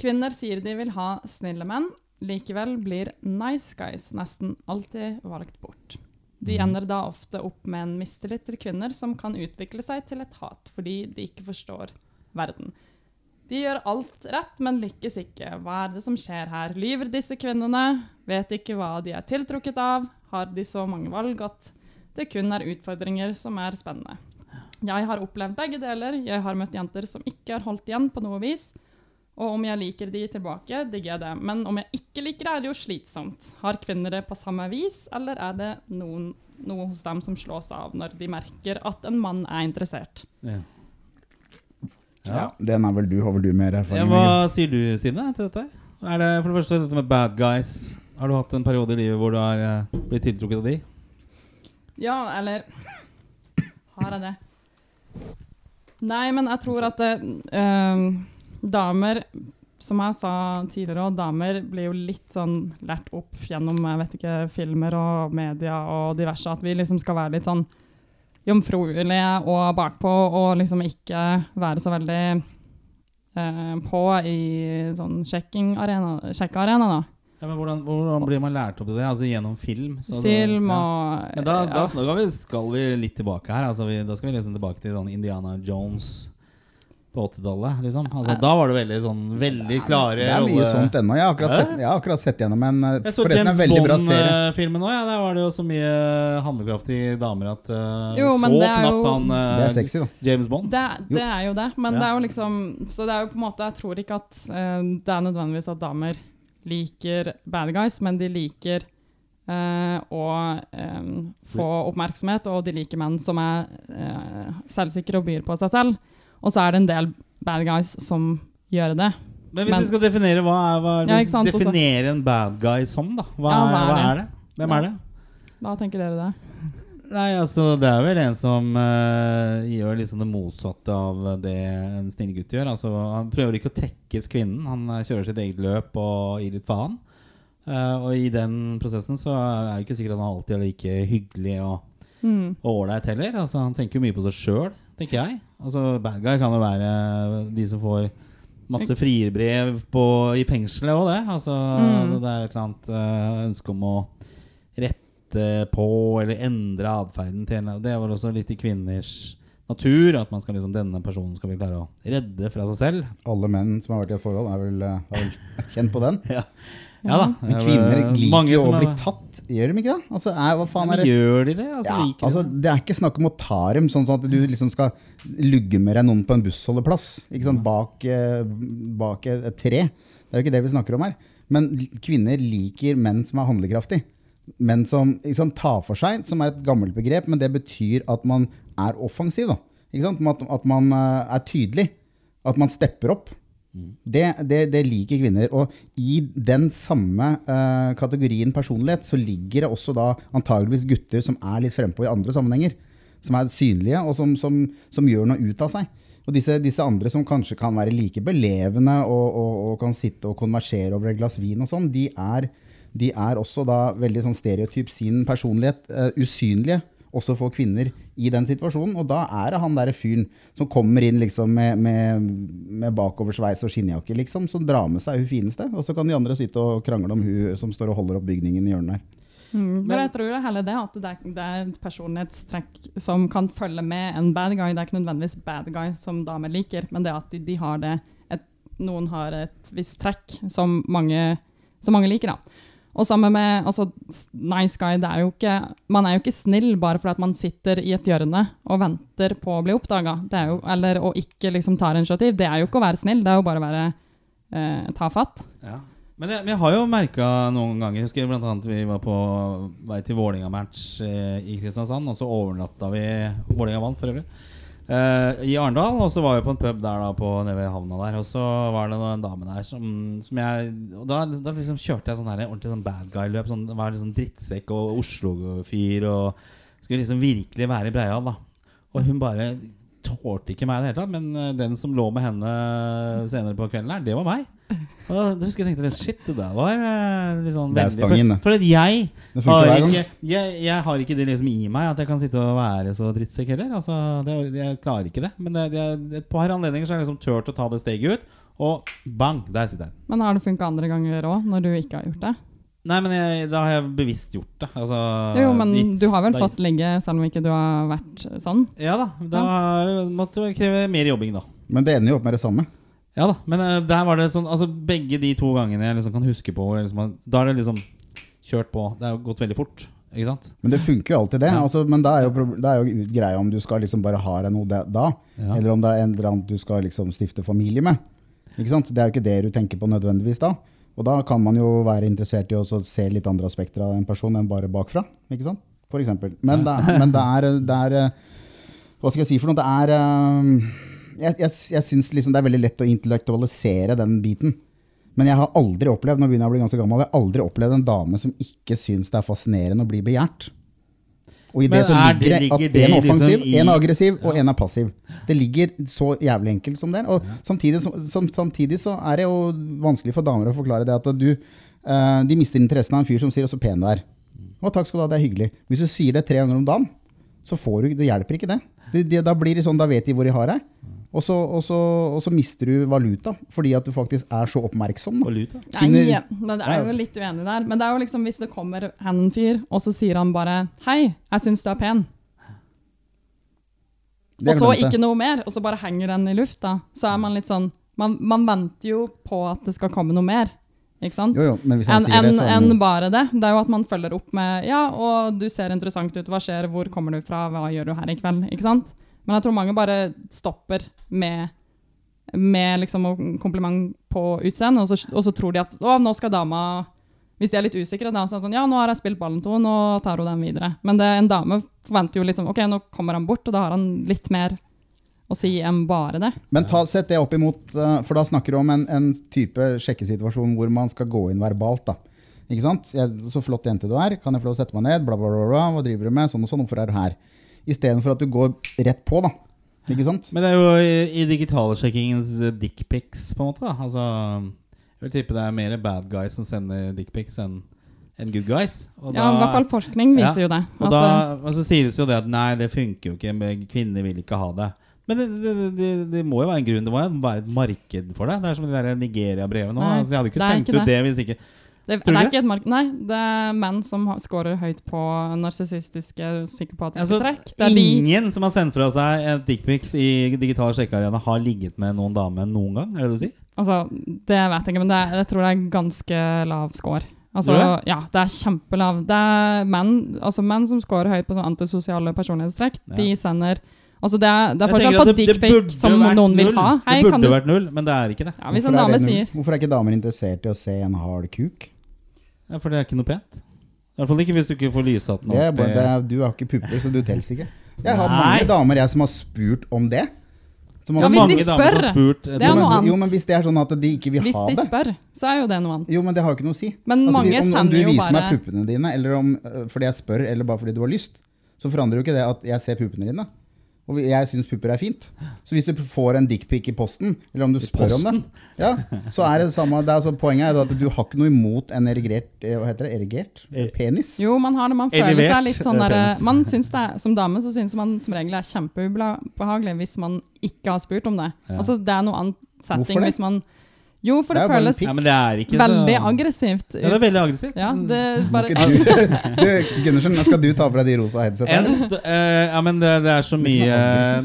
Speaker 4: Kvinner sier de vil ha snille menn, likevel blir nice guys nesten alltid valgt bort. De ender da ofte opp med en mistillit til kvinner som kan utvikle seg til et hat fordi de ikke forstår verden. De gjør alt rett, men lykkes ikke. Hva er det som skjer her? Lyver disse kvinnene? Vet ikke hva de er tiltrukket av? Har de så mange valg at det kun er utfordringer som er spennende? Jeg har opplevd begge deler. Jeg har møtt jenter som ikke har holdt igjen på noe vis, Og om jeg liker de tilbake, digger jeg det. Men om jeg ikke liker det, er det jo slitsomt. Har kvinner det på samme vis, eller er det noen, noe hos dem som slås av når de merker at en mann er interessert?
Speaker 2: Ja.
Speaker 3: Ja, den er vel du, har vel du mer
Speaker 2: Ja,
Speaker 3: erfaring
Speaker 2: hva sier du, Stine, til dette? Er det for det første dette med bad guys? Har du hatt en periode i livet hvor du har eh, blitt tiltrukket av de?
Speaker 4: Ja, eller Har jeg det? Nei, men jeg tror at det, eh, damer Som jeg sa tidligere, og damer blir jo litt sånn lært opp gjennom jeg vet ikke, filmer og media og diverse, at vi liksom skal være litt sånn jomfruelige og bakpå og liksom ikke være så veldig eh, på i sånn sjekkingarena, sjekkearena, da.
Speaker 2: Ja, men hvordan, hvordan blir man lært opp til det? Altså gjennom film? så det- ja.
Speaker 4: og
Speaker 2: Men da, da
Speaker 4: ja.
Speaker 2: skal, vi, skal vi litt tilbake her. Altså vi, da skal vi liksom tilbake til sånn Indiana Jones på 80-tallet. Liksom. Altså, da var det veldig sånn Veldig klare
Speaker 3: Det er mye
Speaker 2: rolle-
Speaker 3: sånt ennå. Jeg jeg har akkurat sett gjennom en eh,
Speaker 2: Jeg så James
Speaker 3: veldig bra serie.
Speaker 2: Bond-filmen òg. Ja, der var det jo så mye handlekraftige damer at uh,
Speaker 4: Jo,
Speaker 2: Så knapt
Speaker 4: jo-
Speaker 2: han
Speaker 3: uh, er sexy.
Speaker 2: James Bond.
Speaker 4: Det, det er jo det, men
Speaker 2: Ja.
Speaker 4: det er jo liksom Så det er jo på en måte Jeg tror ikke at uh, det er nødvendigvis at damer liker bad guys, men de liker Uh, å um, få oppmerksomhet, og de liker menn som er uh, selvsikre og byr på seg selv. Og så er det en del bad guys som gjør det.
Speaker 2: Men hvis
Speaker 4: Men-
Speaker 2: vi skal definere hva er, hva er
Speaker 4: Ja, sant.
Speaker 2: Definere en bad guy som, da. Hva,
Speaker 4: Ja, hva er
Speaker 2: hva
Speaker 4: det?
Speaker 2: er det? Hvem er det?
Speaker 4: Hva tenker dere det?
Speaker 2: Nei, altså Det er vel en som uh, gjør liksom det motsatte av det en snill gutt gjør. Altså Han prøver ikke å tekkes kvinnen. Han eh, kjører sitt eget løp og gir litt faen. Uh, og i den prosessen så er det ikke sikkert han alltid er like hyggelig og
Speaker 4: Mm.
Speaker 2: heller. Altså, han tenker jo mye på seg sjøl, tenker jeg. Altså, bad guy kan jo være de som får masse frierbrev på, i fengselet òg, det. Altså,
Speaker 4: Mm.
Speaker 2: det er et eller annet eh, ønske om å rette på eller endre atferden til en Det er vel også litt i kvinners natur. At man skal liksom, denne personen skal vi klare å redde fra seg selv.
Speaker 3: Alle menn som har vært i et forhold, er vel, er vel kjent på den.
Speaker 2: Ja, ja da.
Speaker 3: Men kvinner liker jo å bli tatt, gjør de ikke det? Altså, er, hva faen er det?
Speaker 2: Gjør de det? Altså,
Speaker 3: Ja,
Speaker 2: liker de
Speaker 3: altså,
Speaker 2: det?
Speaker 3: er ikke snakk om å ta dem, sånn at du liksom skal lugge med deg noen på en bussholdeplass ikke sant? Bak, eh, bak et tre. Det er jo ikke det vi snakker om her. Men kvinner liker menn som er handlekraftige. Menn som sant, tar for seg, som er et gammelt begrep, men det betyr at man er offensiv. Da. Ikke sant? At, at man eh, er tydelig. At man stepper opp. Det, det, det liker kvinner. Og i den samme uh, kategorien personlighet så ligger det også da antageligvis gutter som er litt frempå i andre sammenhenger. Som er synlige, og som, som, som gjør noe ut av seg. Og disse, disse andre som kanskje kan være like belevende og, og, og kan sitte og konversere over et glass vin og sånn, de de er også da veldig sånn stereotyp sin personlighet uh, usynlige også for kvinner i den situasjonen. Og da er det han der fyren som kommer inn liksom med, med, med bakoversveis og skinnjakke, liksom, som drar med seg hun fineste. Og så kan de andre sitte og krangle om hun som står og holder opp bygningen i hjørnet der.
Speaker 4: Mm. Men,
Speaker 2: Men-
Speaker 4: jeg tror det er heller det at det er, det er et personlighetstrekk som kan følge med en bad guy. Det er ikke nødvendigvis bad guy som damer liker, men det at de, de har det et, Noen har et visst trekk som mange, som mange liker. da. Og sammen med altså, nice guy, er ikke, Man er jo ikke snill bare fordi man sitter i et hjørne og venter på å bli oppdaga. Eller å ikke liksom tar initiativ. Det er jo ikke å være snill, det er jo bare å være eh, tafatt.
Speaker 2: Ja. Men jeg, jeg har jo merka noen ganger Jeg husker blant annet Vi var på vei til Vålerenga-match eh, i Kristiansand, og så overnatta vi Vålinga vant, for øvrig. Eh, I Arendal, og så var vi på en pub der da på, nede ved havna der. Og så var det en dame der som, som jeg Og da, da liksom kjørte jeg sånn her ordentlig sånn bad guy-løp. Sånn, var liksom drittsekk og Oslo-fyr og skulle liksom virkelig være i Breial, da. Og hun bare tålte ikke meg i det hele tatt, men eh, den som lå med henne senere på kvelden her, det var meg. Og da husker jeg tenkte shit, det der var eh, litt sånn
Speaker 3: Det er
Speaker 2: veldig. For, for at jeg
Speaker 3: Det
Speaker 2: har ikke, jeg, jeg har ikke det liksom i meg at jeg kan sitte og være så drittsekk heller. Altså, det, jeg klarer ikke det. Men det, det, et par anledninger så har jeg liksom turt å ta det steget ut, og bang, der sitter den.
Speaker 4: Men har det funka andre ganger òg, når du ikke har gjort det?
Speaker 2: Nei, men jeg, da har jeg bevisst gjort det. Altså,
Speaker 4: Jo, men
Speaker 2: gitt,
Speaker 4: du har vel fått ligge selv om ikke du har vært sånn?
Speaker 2: Ja da. Da ja. måtte det kreve mer jobbing, da.
Speaker 3: Men det ender jo opp med det samme.
Speaker 2: Ja da, men uh, der var det sånn Altså begge de to gangene jeg liksom kan huske på liksom, Da er det liksom kjørt på. Det har gått veldig fort. Ikke sant?
Speaker 3: Men det funker jo alltid, det.
Speaker 2: Ja.
Speaker 3: Altså, men da er, jo, er jo greia om du skal liksom bare ha deg noe da, da
Speaker 2: Ja.
Speaker 3: eller om det er en eller annet du skal liksom stifte familie med. Ikke sant? Det er jo ikke det du tenker på nødvendigvis da. Og da kan man jo være interessert i å se litt andre aspekter av en person enn bare bakfra. Ikke sant? For eksempel. Men det, men det er, det er Hva skal jeg si for noe? Det er eh, Jeg, jeg, jeg syns liksom det er veldig lett å intellektualisere den biten. Men jeg har aldri opplevd nå begynner jeg å bli ganske gammel, jeg har aldri opplevd en dame som ikke syns det er fascinerende å bli begjært. Og i det
Speaker 2: Men
Speaker 3: så
Speaker 2: er
Speaker 3: ligger
Speaker 2: det- ligger
Speaker 3: at én er
Speaker 2: liksom
Speaker 3: offensiv,
Speaker 2: én
Speaker 3: en er aggressiv og en er passiv. Det ligger så jævlig enkelt som det er. Og samtidig, som, som, samtidig så er det jo vanskelig for damer å forklare det at du eh, De mister interessen av en fyr som sier 'så pen du er'. Å, takk skal du ha, det er hyggelig. Hvis du sier det tre ganger om dagen, så får du, det hjelper ikke det. det, det da blir det sånn, da vet de hvor de har deg. Og så, og, så, og så mister du valuta, fordi at du faktisk er så oppmerksom.
Speaker 2: Valuta.
Speaker 3: Finner-
Speaker 4: Nei, men det er jo litt uenig der. Men det er jo liksom hvis det kommer en fyr, og så sier han bare 'Hei, jeg syns du er pen', og så ikke noe mer, og så bare henger den i lufta, så er man litt sånn Man, man venter jo på at det skal komme noe mer. Ikke sant?
Speaker 3: Jo, jo, men hvis han
Speaker 4: en,
Speaker 3: sier det, så
Speaker 4: enn bare det. Det er jo at man følger opp med 'ja, og du ser interessant ut, hva skjer, hvor kommer du fra, hva gjør du her i kveld?' Ikke sant? Men jeg tror mange bare stopper med, med liksom kompliment på utseendet, og, og så tror de at 'å, nå skal dama' Hvis de er litt usikre, da, så er det sånn 'ja, nå har jeg spilt ballen to, nå tar hun den videre'. Men det, en dame forventer jo liksom 'ok, nå kommer han bort', og da har han litt mer å si enn bare det.
Speaker 3: Men ta, sett det opp imot, eh, for da snakker du om en, en type sjekkesituasjon hvor man skal gå inn verbalt. da. Ikke sant? Jeg, så flott jente du er, kan jeg få lov å sette meg ned? Bla, bla, bla, bla. Hva driver du med? Sånn og sånn, hvorfor er du her? Istedenfor at du går rett på, da. Ikke sant?
Speaker 2: Men det er jo i, i digitalsjekkingens dickpics, på en måte. da Altså, Jeg vil tippe det er mer bad guys som sender dickpics enn enn good guys. Og
Speaker 4: Ja, i hvert fall forskning viser jo det.
Speaker 2: Og,
Speaker 4: at,
Speaker 2: da,
Speaker 4: eh,
Speaker 2: og så sies det jo det at nei, det funker jo ikke, men kvinner vil ikke ha det. Men det, det, det, det må jo være en grunn. Det må jo være et marked for det. Det er som de der Nigeria-brevene.
Speaker 4: nå.
Speaker 2: Altså, de hadde jo ikke sendt
Speaker 4: ikke
Speaker 2: ut det hvis ikke
Speaker 4: Det, det er ikke et mark Nei, det er menn som har- scorer høyt på narsissistiske, psykopatiske
Speaker 2: altså,
Speaker 4: trekk. Det er de,
Speaker 2: Ingen som har sendt fra seg et dickpics i digital sjekkearena, har ligget med noen dame noen gang? Er det det du sier?
Speaker 4: altså, det vet jeg ikke, men det er, jeg tror det er ganske lav score. Altså,
Speaker 2: det?
Speaker 4: ja, det er kjempelav. Det er menn, altså menn som scorer høyt på antisosiale personlighetstrekk.
Speaker 2: Ja.
Speaker 4: De sender Altså, det er, det er fortsatt på dickpic som noen vil ha. Hei,
Speaker 2: det
Speaker 4: kan
Speaker 2: burde
Speaker 4: du
Speaker 2: vært null, men det er ikke det.
Speaker 4: ja, Hvis
Speaker 3: Hvorfor
Speaker 4: en
Speaker 3: er det
Speaker 4: sier
Speaker 3: Hvorfor er ikke damer interessert i å se en hard kuk?
Speaker 2: Ja, for det er ikke noe pent. I hvert fall ikke hvis du ikke får lysatt
Speaker 3: Det er
Speaker 2: noe.
Speaker 3: det er, du har ikke pupper, så du teller ikke. Jeg har
Speaker 2: Nei.
Speaker 3: mange damer jeg som har spurt om det. Som
Speaker 2: Det
Speaker 3: har
Speaker 4: Ja, hvis
Speaker 2: mange
Speaker 4: de
Speaker 2: damer som har
Speaker 4: spør,
Speaker 2: spurt
Speaker 4: det er noe annet.
Speaker 3: jo, men hvis det er sånn at de ikke vil
Speaker 4: Hvis
Speaker 3: ha
Speaker 4: de spør, så er jo det noe annet.
Speaker 3: Jo, men det har jo ikke noe å si.
Speaker 4: Men
Speaker 3: Altså,
Speaker 4: mange
Speaker 3: om, om du viser
Speaker 4: bare...
Speaker 3: meg puppene dine, eller om, øh, fordi jeg spør, eller bare fordi du har lyst, så forandrer jo ikke det at jeg ser puppene dine. Og jeg syns pupper er fint. Så hvis du får en dickpic i posten, eller om du spør om det, ja, så er det det samme. Det er altså, poenget er at du har ikke noe imot en erigert eh, Hva heter det? Erigert?
Speaker 2: Eh,
Speaker 3: Penis?
Speaker 4: Jo, man har det. Man føler
Speaker 2: Elevert,
Speaker 4: seg litt sånn der, man syns det er, Som dame så syns man som regel det er kjempeubehagelig hvis man ikke har spurt om det.
Speaker 2: Ja.
Speaker 4: Altså, det er noe annet setting
Speaker 3: Hvorfor det?
Speaker 4: hvis man Jo, for
Speaker 3: Det
Speaker 4: det,
Speaker 3: er bare
Speaker 4: føles.
Speaker 2: Ja, det er
Speaker 4: veldig
Speaker 2: så
Speaker 4: aggressivt ut.
Speaker 2: Ja, det er veldig aggressivt.
Speaker 4: Ja, det bare,
Speaker 3: du, du, Gundersen, skal du ta på deg de rosa
Speaker 2: En
Speaker 3: headsetene?
Speaker 2: eh, ja, men det, det er så mye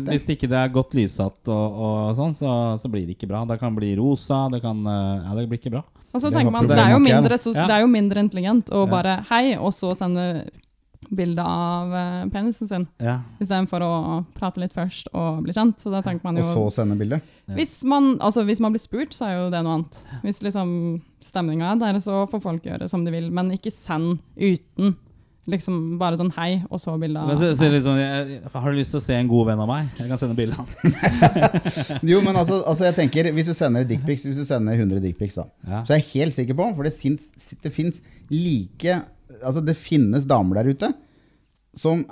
Speaker 3: det.
Speaker 2: Hvis ikke det er godt lyssatt, og, og sånn, så, så blir det ikke bra. Det kan bli rosa. Det kan eh, Ja, det blir ikke bra.
Speaker 4: og så tenker man det er, jo mindre,
Speaker 2: så,
Speaker 4: det er jo mindre intelligent å bare hei, og så sende bilde av eh, penisen sin,
Speaker 2: Ja.
Speaker 4: istedenfor å prate litt først og bli kjent. Så da tenker man
Speaker 3: Og så sende bilde?
Speaker 2: Ja.
Speaker 4: Hvis man, altså, hvis man blir spurt, så er jo det noe annet. Hvis liksom stemninga er der, så får folk gjøre som de vil. Men ikke send uten liksom bare sånn hei, og så bilde av
Speaker 2: så, så litt jeg, har du lyst til å se en god venn av meg? Jeg kan sende bilde av.
Speaker 3: Jo, men altså, altså jeg tenker Hvis du sender dickpics Hvis du sender 100 dickpics, da,
Speaker 2: Ja.
Speaker 3: så er jeg helt sikker på For det, det fins like Altså, det finnes damer der ute som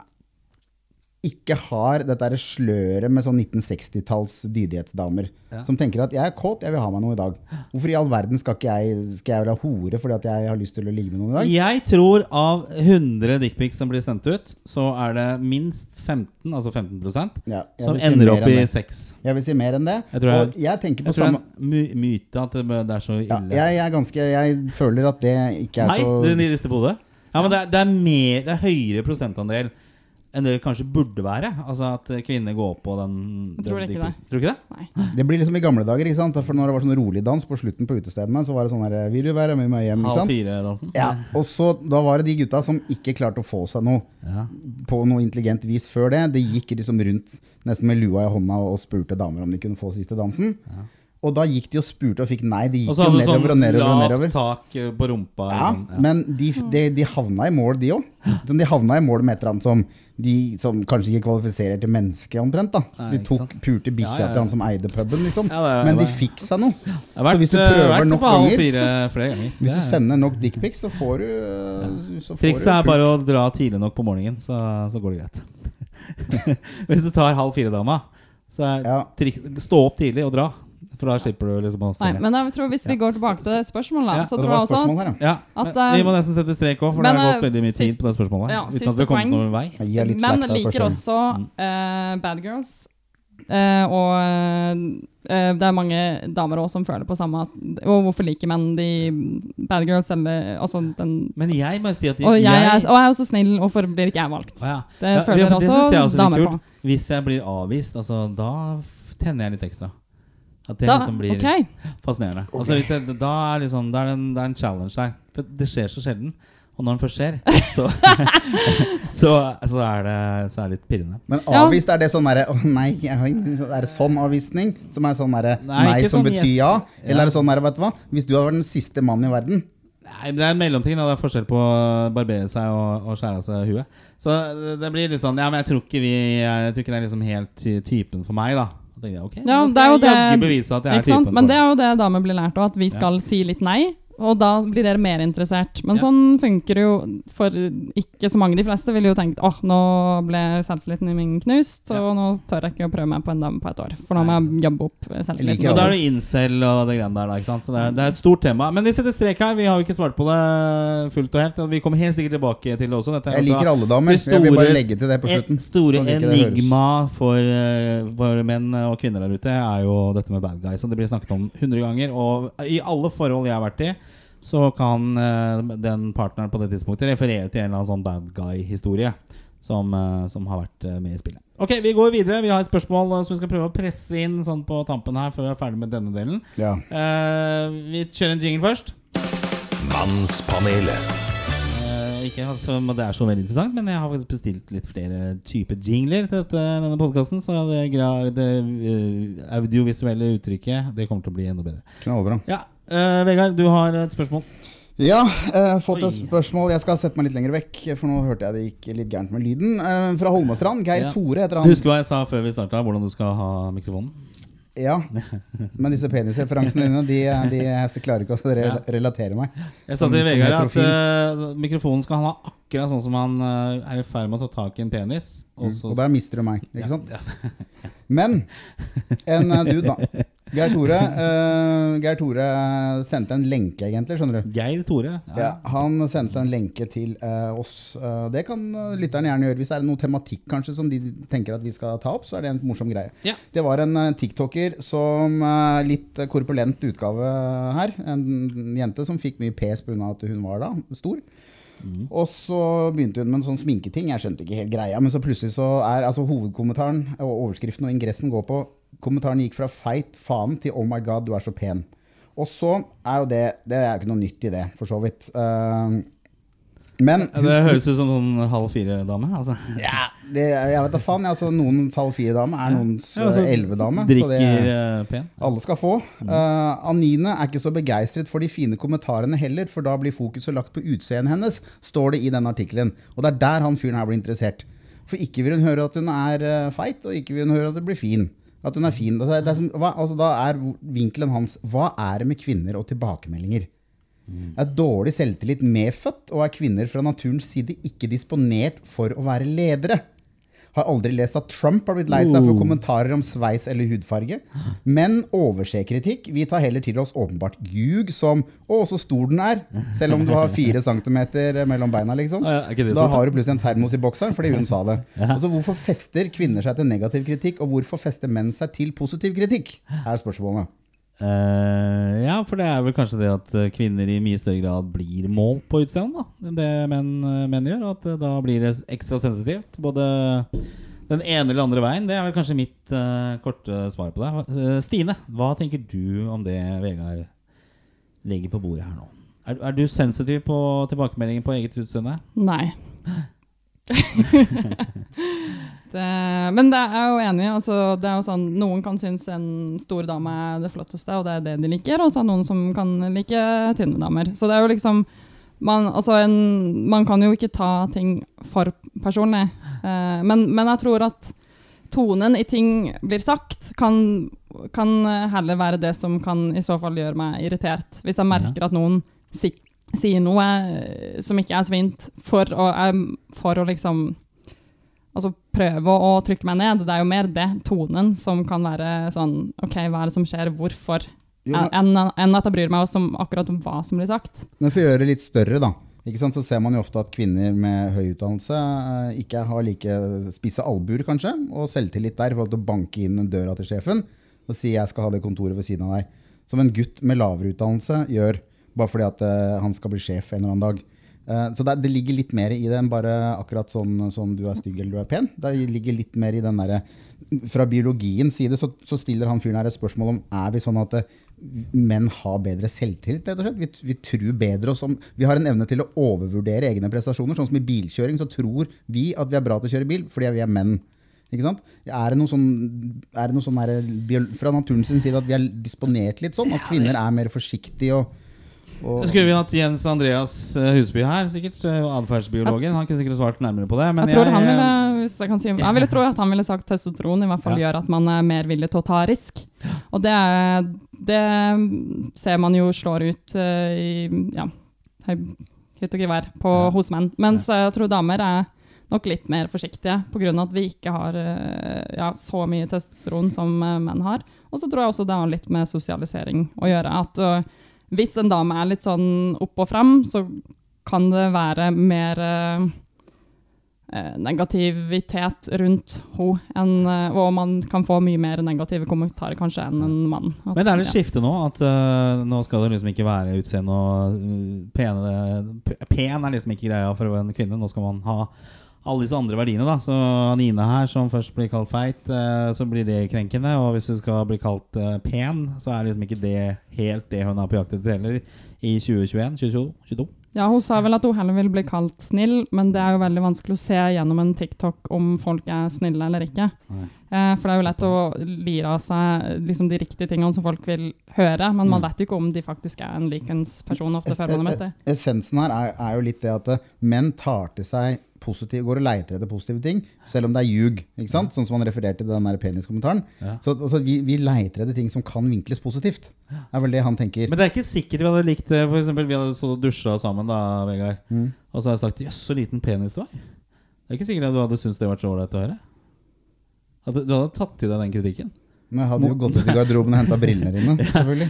Speaker 3: ikke har dette sløret med sånn 1960-talls dydighetsdamer.
Speaker 2: Ja.
Speaker 3: Som tenker at 'jeg er kåt, jeg vil ha meg noe i dag'. Hvorfor i all verden skal ikke jeg, skal jeg være hore fordi at jeg har lyst til å ligge med noen i dag?
Speaker 2: Jeg tror av 100 dickpics som blir sendt ut, så er det minst 15, altså 15
Speaker 3: Ja,
Speaker 2: som
Speaker 3: si
Speaker 2: ender opp i
Speaker 3: sex.
Speaker 2: 6.
Speaker 3: Jeg vil si mer enn det.
Speaker 2: Jeg tror jeg-
Speaker 3: og jeg tenker på
Speaker 2: Jeg tror det
Speaker 3: samme
Speaker 2: er my myte at det, er så
Speaker 3: ja,
Speaker 2: ille.
Speaker 3: jeg, jeg, er ganske, jeg føler at det ikke er
Speaker 2: Nei,
Speaker 3: så
Speaker 2: det rister på hodet. Ja, men det er, det, er mer, det er høyere prosentandel enn det kanskje burde være. Altså at kvinner går på den,
Speaker 4: Jeg tror
Speaker 2: den
Speaker 4: ikke
Speaker 2: det. Tror du ikke det?
Speaker 4: Nei.
Speaker 3: Det blir liksom i gamle dager, ikke sant? For når det var sånn rolig dans på slutten på utestedene, så var det sånn her Vil du være med meg hjem? Ikke
Speaker 2: Halv
Speaker 3: sant?
Speaker 2: fire-dansen?
Speaker 3: Ja, og så Da var det de gutta som ikke klarte å få seg noe
Speaker 2: Ja.
Speaker 3: på noe intelligent vis før det. Det gikk liksom rundt nesten med lua i hånda og spurte damer om de kunne få siste dansen. Og da gikk de og spurte og fikk nei. De
Speaker 2: Og
Speaker 3: gikk jo
Speaker 2: hadde
Speaker 3: nedover og
Speaker 2: sånn
Speaker 3: nedover og nedover.
Speaker 2: tak eh, på rumpa.
Speaker 3: Ja,
Speaker 2: sånn, Ja.
Speaker 3: men de, de, de havna i mål, de òg. De havna i mål med et eller annet som de som kanskje ikke kvalifiserer til menneske, omtrent. da De tok
Speaker 2: purte
Speaker 3: pulte bikkja
Speaker 2: Ja, ja, ja.
Speaker 3: til han som eide puben, liksom. Men de fikk seg noe.
Speaker 2: Vært,
Speaker 3: Så hvis du
Speaker 2: eh,
Speaker 3: prøver nok ganger. Hvis du
Speaker 2: er-
Speaker 3: sender nok dickpics, så får du øh, så
Speaker 2: Trikset er bare å dra tidlig nok på morgenen, så, så går det greit. Hvis du tar halv fire-dama, så er trik, stå opp tidlig og dra. For da slipper du liksom å se
Speaker 4: Nei, men jeg tror hvis vi går tilbake til spørsmålet,
Speaker 2: Ja,
Speaker 4: så tror jeg også
Speaker 3: her, ja.
Speaker 4: At, eh,
Speaker 2: Vi må nesten sette strek òg, for
Speaker 4: men,
Speaker 2: det har gått
Speaker 4: eh,
Speaker 2: veldig mye tid på det spørsmålet.
Speaker 4: ja,
Speaker 2: uten at vi kommet noen vei.
Speaker 3: Litt
Speaker 4: Men
Speaker 3: der
Speaker 4: liker også uh, bad girls. Uh, og eh, det er mange damer også som føler på samme at, Og hvorfor liker menn de bad girls? Eller, altså den,
Speaker 2: Men jeg må si at
Speaker 4: og, jeg er, og jeg er også snill, hvorfor blir ikke jeg valgt?
Speaker 2: Å ja.
Speaker 4: Det føler
Speaker 2: ja, det
Speaker 4: også
Speaker 2: jeg også er
Speaker 4: damer på.
Speaker 2: Hvis jeg blir avvist, altså, da tenner jeg litt ekstra. At det
Speaker 4: Da,
Speaker 2: liksom blir
Speaker 4: okay.
Speaker 2: fascinerende. Altså, hvis jeg, da er liksom, da er det, en, det er en challenge der. For det skjer så sjelden. Og når den først skjer, så, så, så, er det, så er det litt pirrende.
Speaker 3: Men avvist, er det sånn derre Å nei, ikke- er det sånn avvisning? Som er sånn derre
Speaker 2: Nei,
Speaker 3: nei, som
Speaker 2: sånn
Speaker 3: betyr
Speaker 2: yes.
Speaker 3: ja? Eller
Speaker 2: Ja.
Speaker 3: er det sånn derre, vet du hva? Hvis du hadde vært den siste mannen i verden
Speaker 2: Nei, Det er en mellomting. Da. Det er forskjell på å barbere seg og, og skjære av seg huet. Så det- det blir litt sånn Ja, men jeg tror ikke, vi, jeg tror ikke det er liksom helt typen for meg, da. Da tenkte jeg, ok,
Speaker 4: Ja, nå
Speaker 2: skal jeg jaggu bevise at jeg er typen.
Speaker 4: Men det er jo det damer blir lært òg, at vi skal si litt nei. Og da blir dere mer interessert. Men
Speaker 2: Ja.
Speaker 4: sånn funker det jo for ikke så mange. De fleste ville jo tenkt åh, nå ble selvtilliten min knust, og nå tør jeg ikke å prøve meg på en dame på et år. For nå må jeg jobbe opp selvtilliten.
Speaker 2: Og da er det incel og det greiene der. Da, ikke sant? Så det er, det er et stort tema. Men vi setter strek her. Vi har jo ikke svart på det fullt og helt. Vi kommer helt sikkert tilbake til det også. Dette
Speaker 3: Jeg liker alle damer.
Speaker 2: det
Speaker 3: Jeg vil bare legge til det på slutten.
Speaker 2: Et store
Speaker 3: Sånn
Speaker 2: enigma for, eh, for menn og kvinner der ute er jo dette med bad guys. Og det blir snakket om 100 ganger. Og i alle forhold jeg har vært i, så kan eh, den partneren på det tidspunktet referere til en eller annen sånn bad guy-historie som, eh, som har vært eh, med i spillet. Ok, Vi går videre. Vi har et spørsmål som vi skal prøve å presse inn sånn på tampen her før vi er ferdig med denne delen.
Speaker 3: Ja.
Speaker 2: Eh, vi kjører en jingle først.
Speaker 1: Mannspanelet.
Speaker 2: Eh, ikke altså, Det er så veldig interessant, men jeg har faktisk bestilt litt flere typer jingler til dette, denne podkasten. Så det, det audiovisuelle uttrykket Det kommer til å bli enda bedre.
Speaker 3: Knallbra.
Speaker 2: Ja, eh, Vegard, du har et spørsmål.
Speaker 3: Ja, eh, fått et spørsmål. Jeg skal sette meg litt lenger vekk, for nå hørte jeg det gikk litt gærent med lyden. Uh, fra Holmestrand. Geir
Speaker 2: Ja.
Speaker 3: Tore heter
Speaker 2: Du husker hva jeg sa før vi starta, hvordan du skal ha mikrofonen?
Speaker 3: Ja, Men disse penisreferansene dine, de, de jeg klarer ikke å re relatere meg.
Speaker 2: Jeg sa til Vegard at eh, mikrofonen skal han ha akkurat sånn som han er i ferd med å ta tak i en penis. Og så
Speaker 3: Og der mister du meg, ikke sant?
Speaker 2: Ja.
Speaker 3: Men en dude, da. Geir Tore, uh, Geir Tore sendte en lenke, egentlig. skjønner du?
Speaker 2: Geir Tore.
Speaker 3: Ja, han sendte en lenke til uh, oss. Uh, det kan lytteren gjerne gjøre. Hvis det er noe tematikk kanskje som de tenker at vi skal ta opp, så er det en morsom greie.
Speaker 2: Ja.
Speaker 3: Det var en tiktoker som litt korpulent utgave her. En jente som fikk mye pes pga. at hun var da stor. Og så begynte hun med en sånn sminketing. Jeg skjønte ikke helt greia, men så plutselig så er altså hovedkommentaren og overskriften og ingressen går på Kommentaren gikk fra feit faen til oh my god, du er så pen. Og så er jo det Det er jo ikke noe nytt i det, for så vidt. Uh, men
Speaker 2: Ja, Det høres ut som noen halv fire-dame. Altså.
Speaker 3: ja, det, jeg vet da faen. Altså, noens halv fire-dame er noens
Speaker 2: Ja, altså,
Speaker 3: eh, elleve-dame. så
Speaker 2: Drikker
Speaker 3: det-
Speaker 2: eh, pen.
Speaker 3: alle skal få. Uh, Anine er ikke så begeistret for de fine kommentarene heller, for da blir fokuset lagt på utseendet hennes, står det i den artikkelen. Og det er der han fyren her blir interessert. For ikke vil hun høre at hun er feit, og ikke vil hun høre at hun blir fin. At hun er fin. Det er, det er som, hva, altså, da er vinkelen hans Hva er det med kvinner og tilbakemeldinger? Er dårlig selvtillit medfødt, og er kvinner fra naturens side ikke disponert for å være ledere? Har aldri lest at Trump har blitt lei seg for
Speaker 2: Oh.
Speaker 3: kommentarer om sveis eller hudfarge. Men overser kritikk. Vi tar heller til oss åpenbart ljug som 'Å, så stor den er', selv om du har fire centimeter mellom beina. liksom. Da har du plutselig en termos i bokseren fordi hun sa det. Altså, Hvorfor fester kvinner seg til negativ kritikk, og hvorfor fester menn seg til positiv kritikk? Er spørsmålet.
Speaker 2: Eh, ja, for det er vel kanskje det at eh, kvinner i mye større grad blir målt på utseendet enn det menn, eh, menn gjør. Og at da blir det ekstra sensitivt. Både den ene eller andre veien. Det er vel kanskje mitt uh, korte svar på det. Stine, hva tenker du om det Vegard legger på bordet her nå? Er, er du sensitiv på tilbakemeldinger på eget utseende?
Speaker 4: Nei. Det, men det er jo enig. Altså, det er jo sånn, noen kan synes en stor dame er det flotteste, og det er det de liker. Og så er det noen som kan like tynne damer. Så det er jo liksom man, altså en, man kan jo ikke ta ting for personlig. Eh, men, men jeg tror at tonen i ting blir sagt, kan, kan heller være det som kan i så fall gjøre meg irritert. Hvis jeg merker at noen si, sier noe eh, som ikke er så fint, for å, eh, for å liksom altså prøve å, å trykke meg ned. Det er jo mer det, tonen, som kan være sånn OK, hva er det som skjer, hvorfor? Enn enn at jeg bryr meg om akkurat hva som blir sagt.
Speaker 3: Men for å gjøre det litt større, da. Så ser man jo ofte at kvinner med høy utdannelse eh, ikke har like spisse albuer, kanskje, og selvtillit der i forhold til å banke inn døra til sjefen og si 'jeg skal ha det kontoret ved siden av deg'. Som en gutt med lavere utdannelse gjør, bare fordi at eh, han skal bli sjef en eller annen dag. Eh, så det, det ligger litt mer i det enn bare akkurat sånn som du er stygg eller du er pen. Det ligger litt mer i den der, Fra biologiens side så, så stiller han fyren her et spørsmål om er vi sånn at eh, menn har bedre selvtillit. rett og slett. Vi, vi tror bedre oss om Vi har en evne til å overvurdere egne prestasjoner. Sånn som i bilkjøring så tror vi at vi er bra til å kjøre bil fordi vi er menn. Ikke sant? Er det noe sånn, er det noe sånn der, fra naturens side at vi er disponert litt sånn? At kvinner er mer forsiktige og, og
Speaker 2: Skulle vi hatt Jens Andreas eh, Husby her, sikkert, eh, atferdsbiologen. Han kunne sikkert svart nærmere på det. Men
Speaker 4: jeg, tror han ville, hvis jeg, kan si, jeg ville tro at han ville sagt testosteron i hvert fall
Speaker 2: Ja.
Speaker 4: gjør at man er mer villig til å ta risk. Og det, det ser man jo slår ut eh, i ja, hytt og gevær
Speaker 2: Ja.
Speaker 4: hos menn. Mens jeg tror damer er nok litt mer forsiktige pga. at vi ikke har eh, ja, så mye testosteron som eh, menn har. Og så tror jeg også det har litt med sosialisering å gjøre. At eh, hvis en dame er litt sånn opp og fram, så kan det være mer eh, eh, negativitet rundt henne, og man kan få mye mer negative kommentarer kanskje enn en mann.
Speaker 2: Men er det
Speaker 4: ja.
Speaker 2: skifte nå? At uh, nå skal det liksom ikke være utseende og pene Pen er liksom ikke greia for en kvinne. Nå skal man ha alle disse andre verdiene. da Så Anine her, som først blir kalt feit, øh, så blir det krenkende. Og hvis du skal bli kalt øh, pen, så er liksom ikke det helt det hun er på jakt etter heller. I 2021, 2022, 2022.
Speaker 4: Ja, Hun sa vel at hun heller vil bli kalt snill, men det er jo veldig vanskelig å se gjennom en TikTok om folk er snille eller ikke.
Speaker 2: Nei.
Speaker 4: Eh, for det er jo lett å lire av seg liksom, de riktige tingene som folk vil høre, men man
Speaker 3: Mm.
Speaker 4: vet jo ikke om de faktisk er en likens person ofte før man har møtt dem.
Speaker 3: Essensen her er, er jo litt det at eh, menn tar til seg positive, går og leiter etter positive ting, selv om det er ljug. ikke sant? Sånn som han refererte til den der peniskommentaren.
Speaker 2: Ja.
Speaker 3: Så altså, vi, vi leiter etter ting som kan vinkles positivt. er vel det han tenker.
Speaker 2: Men det er ikke sikkert vi hadde likt det. For eksempel, vi hadde stått og dusja sammen, da, Vegard.
Speaker 3: Mm.
Speaker 2: Og så har jeg sagt 'jøss, så liten penis du har'. Det er ikke sikkert at du hadde syntes det var så ålreit å høre. At du hadde tatt til deg den kritikken.
Speaker 3: Men jeg hadde jo gått ut i garderoben og henta brillene dine. selvfølgelig.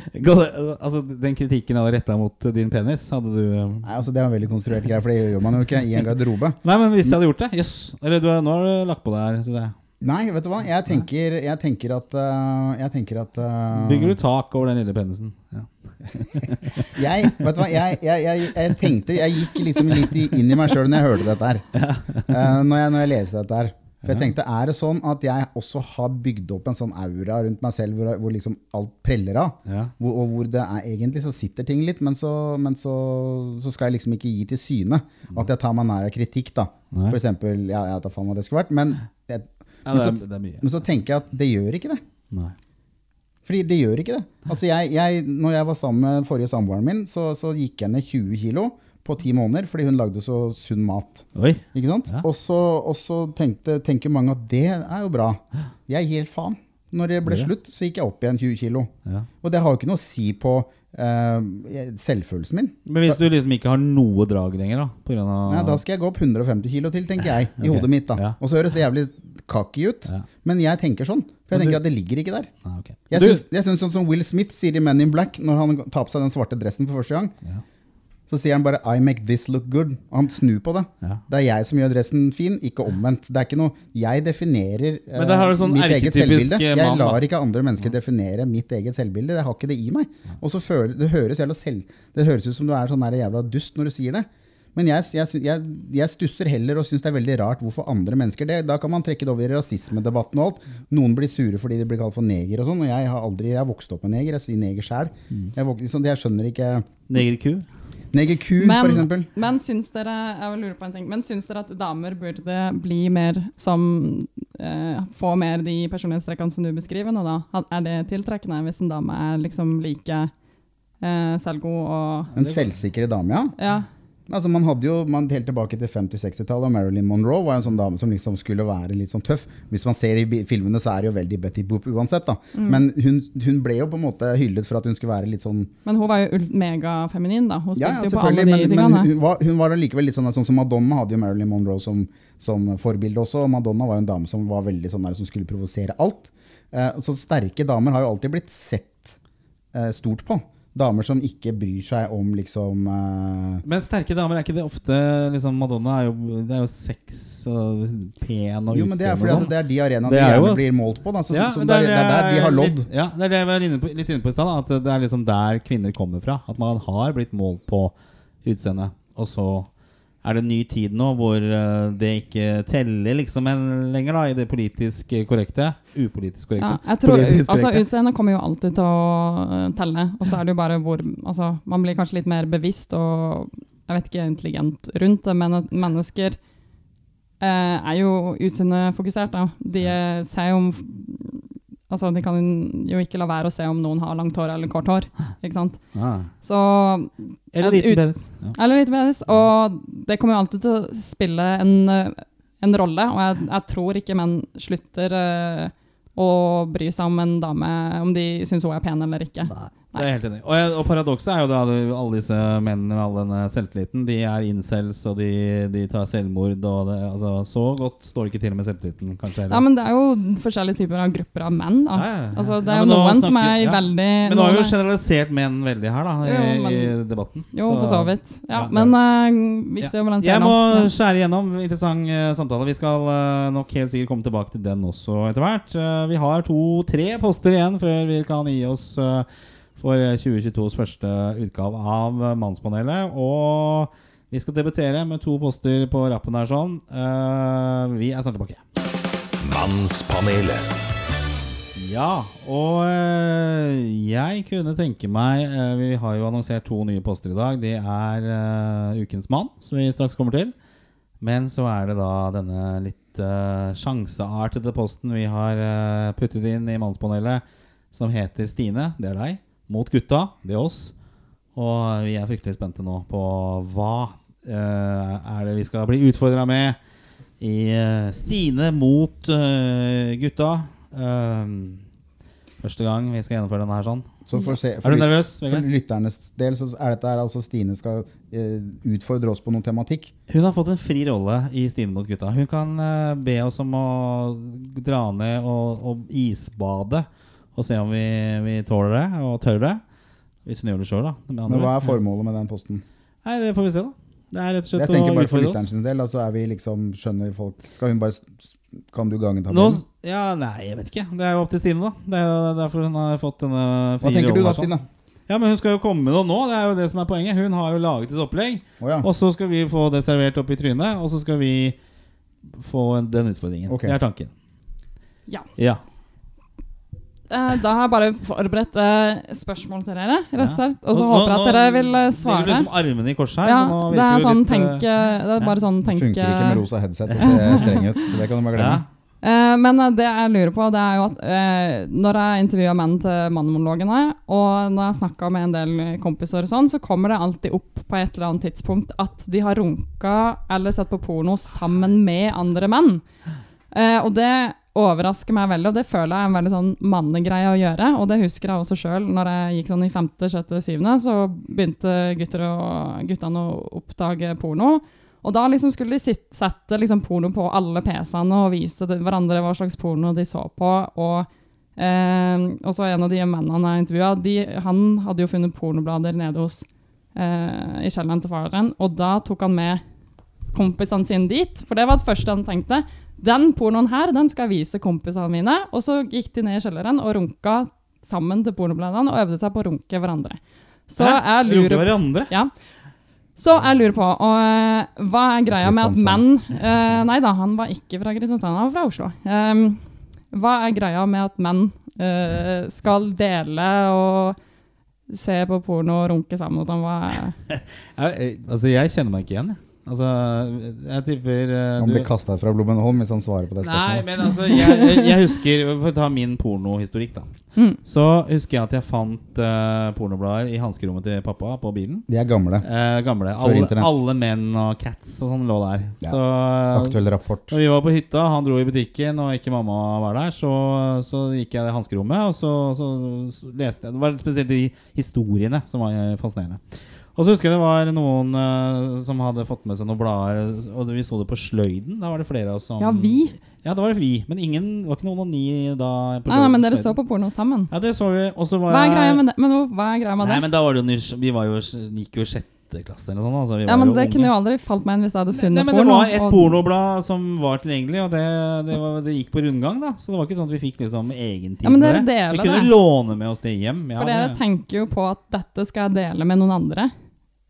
Speaker 2: Altså, Den kritikken jeg hadde retta mot din penis, hadde du
Speaker 3: Nei, altså Det er en veldig konstruert greie, for det gjør man jo ikke i en garderobe.
Speaker 2: Nei, men hvis jeg hadde gjort det Jøss. Eller du, nå har du lagt på det her. Synes jeg.
Speaker 3: Nei, vet du hva? Jeg tenker, jeg tenker at, øh, jeg tenker at uh...
Speaker 2: Bygger du tak over den lille penisen? Ja.
Speaker 3: jeg, vet du hva? Jeg, jeg, jeg tenkte Jeg gikk liksom litt inn i meg sjøl når jeg hørte dette her. Uh, når, jeg, når jeg leste dette her. For jeg tenkte, Er det sånn at jeg også har bygd opp en sånn aura rundt meg selv hvor, hvor liksom alt preller av?
Speaker 2: Ja.
Speaker 3: Hvor, og hvor det er egentlig så sitter ting litt, men, så, men så, så skal jeg liksom ikke gi til syne at jeg tar meg nær av kritikk. da
Speaker 2: Nei.
Speaker 3: For eksempel, ja, jeg vet da faen hva det skulle vært, men, men,
Speaker 2: det, er,
Speaker 3: så, men så tenker jeg at det gjør ikke det.
Speaker 2: Nei.
Speaker 3: Fordi det gjør ikke det. Altså jeg, jeg, når jeg var sammen med forrige samboeren min, så, så gikk jeg ned 20 kilo på ti måneder fordi hun lagde så sunn mat.
Speaker 2: Oi.
Speaker 3: Ikke sant?
Speaker 2: Ja.
Speaker 3: Og så, og så tenkte, tenker mange at det er jo bra. Jeg gir helt faen. Når det ble
Speaker 2: Ja.
Speaker 3: slutt, så gikk jeg opp igjen 20 kilo.
Speaker 2: Ja.
Speaker 3: Og det har jo ikke noe å si på uh, selvfølelsen min.
Speaker 2: Men hvis du liksom ikke har noe drag lenger, da? På grunn av
Speaker 3: Nei, da skal jeg gå opp 150 kilo til, tenker jeg. I hodet mitt da
Speaker 2: Ja.
Speaker 3: Og så høres det jævlig cocky ut. Men jeg tenker sånn. For jeg
Speaker 2: du-
Speaker 3: tenker at det ligger ikke der.
Speaker 2: Ah, okay.
Speaker 3: Jeg
Speaker 2: Du-
Speaker 3: syns, jeg syns sånn som Will Smith sier i Men in Black, når han tar på seg den svarte dressen for første gang,
Speaker 2: Ja.
Speaker 3: Så sier han bare 'I make this look good'. Og han snur på det.
Speaker 2: Ja.
Speaker 3: Det er jeg som gjør dressen fin, ikke omvendt. Det er ikke noe, Jeg definerer
Speaker 2: uh, sånn
Speaker 3: mitt eget selvbilde.
Speaker 2: eh,
Speaker 3: Jeg lar ikke andre mennesker definere mitt eget selvbilde. Jeg har ikke det i meg. Og så føler, det, høres selv, det høres ut som du er sånn der jævla dust når du sier det. Men jeg, jeg, jeg, jeg stusser heller og syns det er veldig rart hvorfor andre mennesker det. Da kan man trekke det over i rasismedebatten og alt. Noen blir sure fordi de blir kalt for neger og sånn. Og jeg har aldri, jeg har vokst opp med neger. Jeg sier neger sjæl.
Speaker 2: Mm.
Speaker 3: Jeg, sånn, jeg skjønner ikke
Speaker 2: Negerku?
Speaker 3: Negerku, for.
Speaker 4: Men syns dere jeg vil lure på en ting, men syns dere at damer burde bli mer som eh, Få mer de personlighetstrekkene som du beskriver nå, da? Er det tiltrekkende hvis en dame er liksom like eh, selvgod og
Speaker 3: En selvsikre dame, ja.
Speaker 4: Ja.
Speaker 3: Altså man hadde jo, man Helt tilbake til 50-60-tallet, Marilyn Monroe var en sånn dame som liksom skulle være litt sånn tøff. Hvis man ser de filmene, så er det jo veldig Betty Boop uansett. da.
Speaker 4: Mm.
Speaker 3: Men hun, hun ble jo på en måte hyllet for at hun skulle være litt sånn
Speaker 4: Men hun var jo megafeminin, da. Hun
Speaker 3: Ja,
Speaker 4: spilte
Speaker 3: ja
Speaker 4: jo på alle de
Speaker 3: men, men
Speaker 4: tingene.
Speaker 3: hun var, hun var allikevel litt sånn, sånn som Madonna hadde jo Marilyn Monroe som, som forbilde også. Madonna var jo en dame som var veldig sånn der, som skulle provosere alt. Eh, så sterke damer har jo alltid blitt sett eh, stort på. Damer som ikke bryr seg om liksom uh...
Speaker 2: Men sterke damer, er ikke det ofte liksom, Madonna er jo, det er jo sex og pen og
Speaker 3: Jo, men det er
Speaker 2: utseende
Speaker 3: fordi
Speaker 2: og sånn.
Speaker 3: det er de arenaene de
Speaker 2: er
Speaker 3: gjerne blir målt på. Da. Så,
Speaker 2: Ja,
Speaker 3: det, er, det er der de har lodd.
Speaker 2: Litt, ja, det er det jeg var inne på, litt inne på i stad. At det er liksom der kvinner kommer fra. At man har blitt målt på utseendet. Og så er det en ny tid nå hvor eh, det ikke teller liksom en, lenger da i det politisk korrekte. Upolitisk korrekte.
Speaker 4: Ja, jeg tror, altså. Utseendet kommer jo alltid til å eh, telle. Og så er det jo bare hvor altså, Man blir kanskje litt mer bevisst og jeg vet ikke, intelligent rundt det, men mennesker eh, er jo utseendefokusert. De ser jo om Altså, De kan jo ikke la være å se om noen har langt hår eller kort hår. ikke sant?
Speaker 2: Ah.
Speaker 4: Så
Speaker 2: Eller
Speaker 4: Ut-
Speaker 2: liten penis. Ja.
Speaker 4: Eller liten penis. Og det kommer jo alltid til å spille en, eh, en rolle, og jeg, jeg tror ikke menn slutter uh, å bry seg om en dame, om de syns hun er pen eller ikke.
Speaker 2: Nei, det er helt enig. Og, og paradokset er jo da alle disse mennene med all denne selvtilliten, de er incels, og de, de tar selvmord, og det, altså, så godt står det ikke til med selvtilliten, kanskje.
Speaker 4: Ja, men det er jo forskjellige typer av grupper av menn. da.
Speaker 2: Ja, ja, ja.
Speaker 4: Altså, det er jo
Speaker 2: noen
Speaker 4: noen som er veldig
Speaker 2: Men nå har vi jo
Speaker 4: er-
Speaker 2: generalisert menn veldig her, da, i,
Speaker 4: Jo, men-
Speaker 2: i debatten.
Speaker 4: Jo, for så vidt. Ja, men uh, viktig å balansere
Speaker 2: Jeg må skjære igjennom. Interessant uh, samtale. Vi skal uh, nok helt sikkert komme tilbake til den også etter hvert. Vi har to-tre poster igjen før vi kan gi oss for 2022s første utgave av eh, Mannspanelet. Og vi skal debutere med to poster på rappen her sånn. Eh, vi er snart tilbake.
Speaker 1: Mannspanelet.
Speaker 2: Ja, og jeg kunne tenke meg Vi har jo annonsert to nye poster i dag. Det er Ukens mann, som vi straks kommer til. Men så er det da denne litt uh, sjanseartede posten vi har uh, puttet inn i Mannspanelet, som heter Stine, det er deg, mot gutta, det er oss. Og vi er fryktelig spente nå på hva øh, er det vi skal bli utfordra med i øh, Stine mot øh, gutta. Um, første gang vi skal gjennomføre denne her sånn.
Speaker 3: Så for, se,
Speaker 2: Er du
Speaker 3: nervøs?
Speaker 2: nervøs?
Speaker 3: for lytternes del så er dette her altså Stine skal eh, utfordre oss på noen tematikk.
Speaker 2: Hun har fått en fri rolle i Stine mot gutta. Hun kan eh, be oss om å dra ned og, og isbade og se om vi, vi tåler det og tør det. Hvis hun gjør det sjøl, da. med andre
Speaker 3: Men hva er formålet med den posten?
Speaker 2: Nei, Det får vi se, da. Det er rett og slett
Speaker 3: Jeg tenker bare for
Speaker 2: lytterens
Speaker 3: lytteren sin del. Altså er vi liksom, skjønner folk Skal hun bare Kan du gange
Speaker 2: Nå,
Speaker 3: tabellen?
Speaker 2: ja, nei, jeg vet ikke. Det er jo opp til Stine, da. Det er jo derfor hun har fått denne
Speaker 3: Hva tenker du da. Stine?
Speaker 2: Ja, men Hun skal jo komme med noe nå. Det er jo det som er poenget. Hun har jo laget et opplegg.
Speaker 3: Oh, ja.
Speaker 2: Og så skal vi få det servert opp i trynet, og så skal vi få den utfordringen.
Speaker 3: Okay.
Speaker 2: Det er tanken.
Speaker 4: Ja.
Speaker 2: Ja.
Speaker 4: Eh, Da har jeg bare forberedt eh, spørsmål til dere, rett og slett. Og så håper jeg at dere vil
Speaker 2: svare. Det
Speaker 4: svare.
Speaker 2: liksom armene i kors her,
Speaker 4: Ja,
Speaker 2: så nå
Speaker 4: det er sånn
Speaker 2: litt eh,
Speaker 4: tenke Det er bare sånn tenke
Speaker 3: funker ikke med rosa headset og se streng ut, så det kan du bare
Speaker 2: ja.
Speaker 3: glemme.
Speaker 4: Eh, men eh, det jeg lurer på, det er jo at eh, når jeg intervjua menn til mannmonologene, og når jeg snakka med en del kompiser og sånn, så kommer det alltid opp på et eller annet tidspunkt at de har runka eller sett på porno sammen med andre menn. Eh, og det overrasker meg veldig, og det føler jeg er en veldig sånn mannegreie å gjøre. Og det husker jeg også sjøl, når jeg gikk sånn i femte, sjette, syvende, så begynte gutter og, guttene å oppdage porno. Og da liksom skulle de sitt, sette liksom porno på alle PC-ene og vise hverandre hva slags porno de så på. Og, eh, og så en av de mennene jeg intervjua, han hadde jo funnet pornoblader nede hos eh, i kjelleren til faren. Og da tok han med kompisene sine dit, for det var det første han tenkte. Den pornoen her den skal jeg vise kompisene mine. Og så gikk de ned i kjelleren og runka sammen til pornobladene og øvde seg på å runke hverandre. Så
Speaker 2: Hæ?
Speaker 4: jeg lurer
Speaker 2: hverandre?
Speaker 4: ja. Så jeg lurer på, og, eh, hva er greia med at menn uh, Nei da, han var ikke fra Kristiansand, han var fra Oslo. Um, hva er greia med at menn uh, skal dele og se på porno og runke sammen? Hva er
Speaker 2: jeg- altså, jeg kjenner meg ikke igjen. jeg. Altså, jeg tipper uh,
Speaker 3: Han
Speaker 2: du-
Speaker 3: blir kasta fra Blommenholm hvis han svarer på det
Speaker 2: Nei, men altså, jeg, jeg, husker For å ta min pornohistorikk, da.
Speaker 4: Mm.
Speaker 2: Så husker jeg at jeg fant uh, pornoblader i hanskerommet til pappa på bilen.
Speaker 3: De er gamle.
Speaker 2: Eh, gamle. Alle, alle menn og cats og sånn lå der.
Speaker 3: Ja.
Speaker 2: Så
Speaker 3: Aktuell rapport.
Speaker 2: når vi var på hytta, han dro i butikken og ikke mamma var der, så, så gikk jeg i hanskerommet, og så, så, så leste jeg Det var spesielt de historiene som var fascinerende. Og så husker jeg det var noen uh, som hadde fått med seg noen blader, og vi så det på sløyden. Da var det flere av oss som
Speaker 4: Ja, vi?
Speaker 2: Ja, da var det vi. Men ingen, det var ikke noen av ni da. På
Speaker 4: Nei, nei, men dere så på porno sammen.
Speaker 2: Ja, det så vi. Og så var
Speaker 4: Hva er greia med det? Men hva er greia med
Speaker 2: Nei,
Speaker 4: det?
Speaker 2: men da var det jo nys- Vi var jo, gikk jo sjette klasse eller noe sånt. Altså, vi
Speaker 4: Ja, men Det
Speaker 2: unge.
Speaker 4: kunne jo aldri falt meg inn hvis jeg hadde
Speaker 2: Nei,
Speaker 4: funnet
Speaker 2: men Det
Speaker 4: porno.
Speaker 2: var et
Speaker 4: og-
Speaker 2: pornoblad som var tilgjengelig, og det, det, var, det gikk på rundgang. da Så det var ikke sånn at vi fikk liksom egentid
Speaker 4: Ja, men dere
Speaker 2: det. Vi kunne
Speaker 4: det.
Speaker 2: låne med oss det hjem. Ja,
Speaker 4: For dere
Speaker 2: det,
Speaker 4: tenker jo på at dette skal jeg dele med noen andre,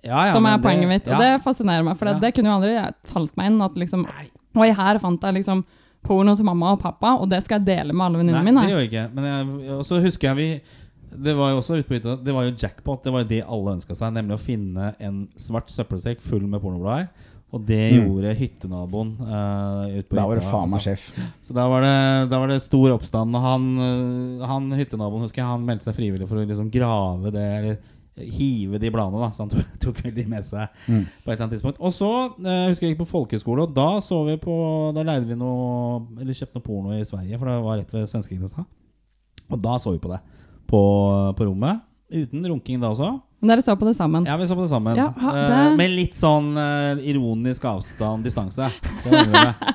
Speaker 2: ja, ja,
Speaker 4: som er poenget mitt. Og
Speaker 2: ja.
Speaker 4: det fascinerer meg, for det,
Speaker 2: Ja.
Speaker 4: det kunne jo aldri falt meg inn at liksom Oi, her fant jeg liksom porno til mamma og pappa, og det skal jeg dele med alle venninnene
Speaker 2: Nei,
Speaker 4: mine.
Speaker 2: det gjør jeg ikke. Men jeg, så husker jeg vi Det var jo også ute på hytta Det var jo jackpot. Det var jo det alle ønska seg, nemlig å finne en svart søppelsekk full med pornoblader. Og det
Speaker 3: Mm.
Speaker 2: gjorde hyttenaboen uh,
Speaker 3: Da var det faen meg
Speaker 2: altså.
Speaker 3: sjef.
Speaker 2: Så da var, det, da var det stor oppstand. Og han, øh, han hyttenaboen husker jeg, han meldte seg frivillig for å liksom grave det Eller hive de bladene. da Så han tok, tok vel de med seg
Speaker 3: Mm.
Speaker 2: på et eller annet tidspunkt. Og så jeg husker jeg gikk på folkehøyskole, og da så vi på Da leide vi noe Eller kjøpte noe porno i Sverige, for det var rett ved svenskegrensa. Og da så vi på det. På, på rommet. Uten runking da også.
Speaker 4: Men dere så på det sammen.
Speaker 2: Ja, vi så på det sammen.
Speaker 4: Ja, ha-
Speaker 2: Eh,
Speaker 4: det-
Speaker 2: med litt sånn øh, ironisk avstand, distanse. Det var det.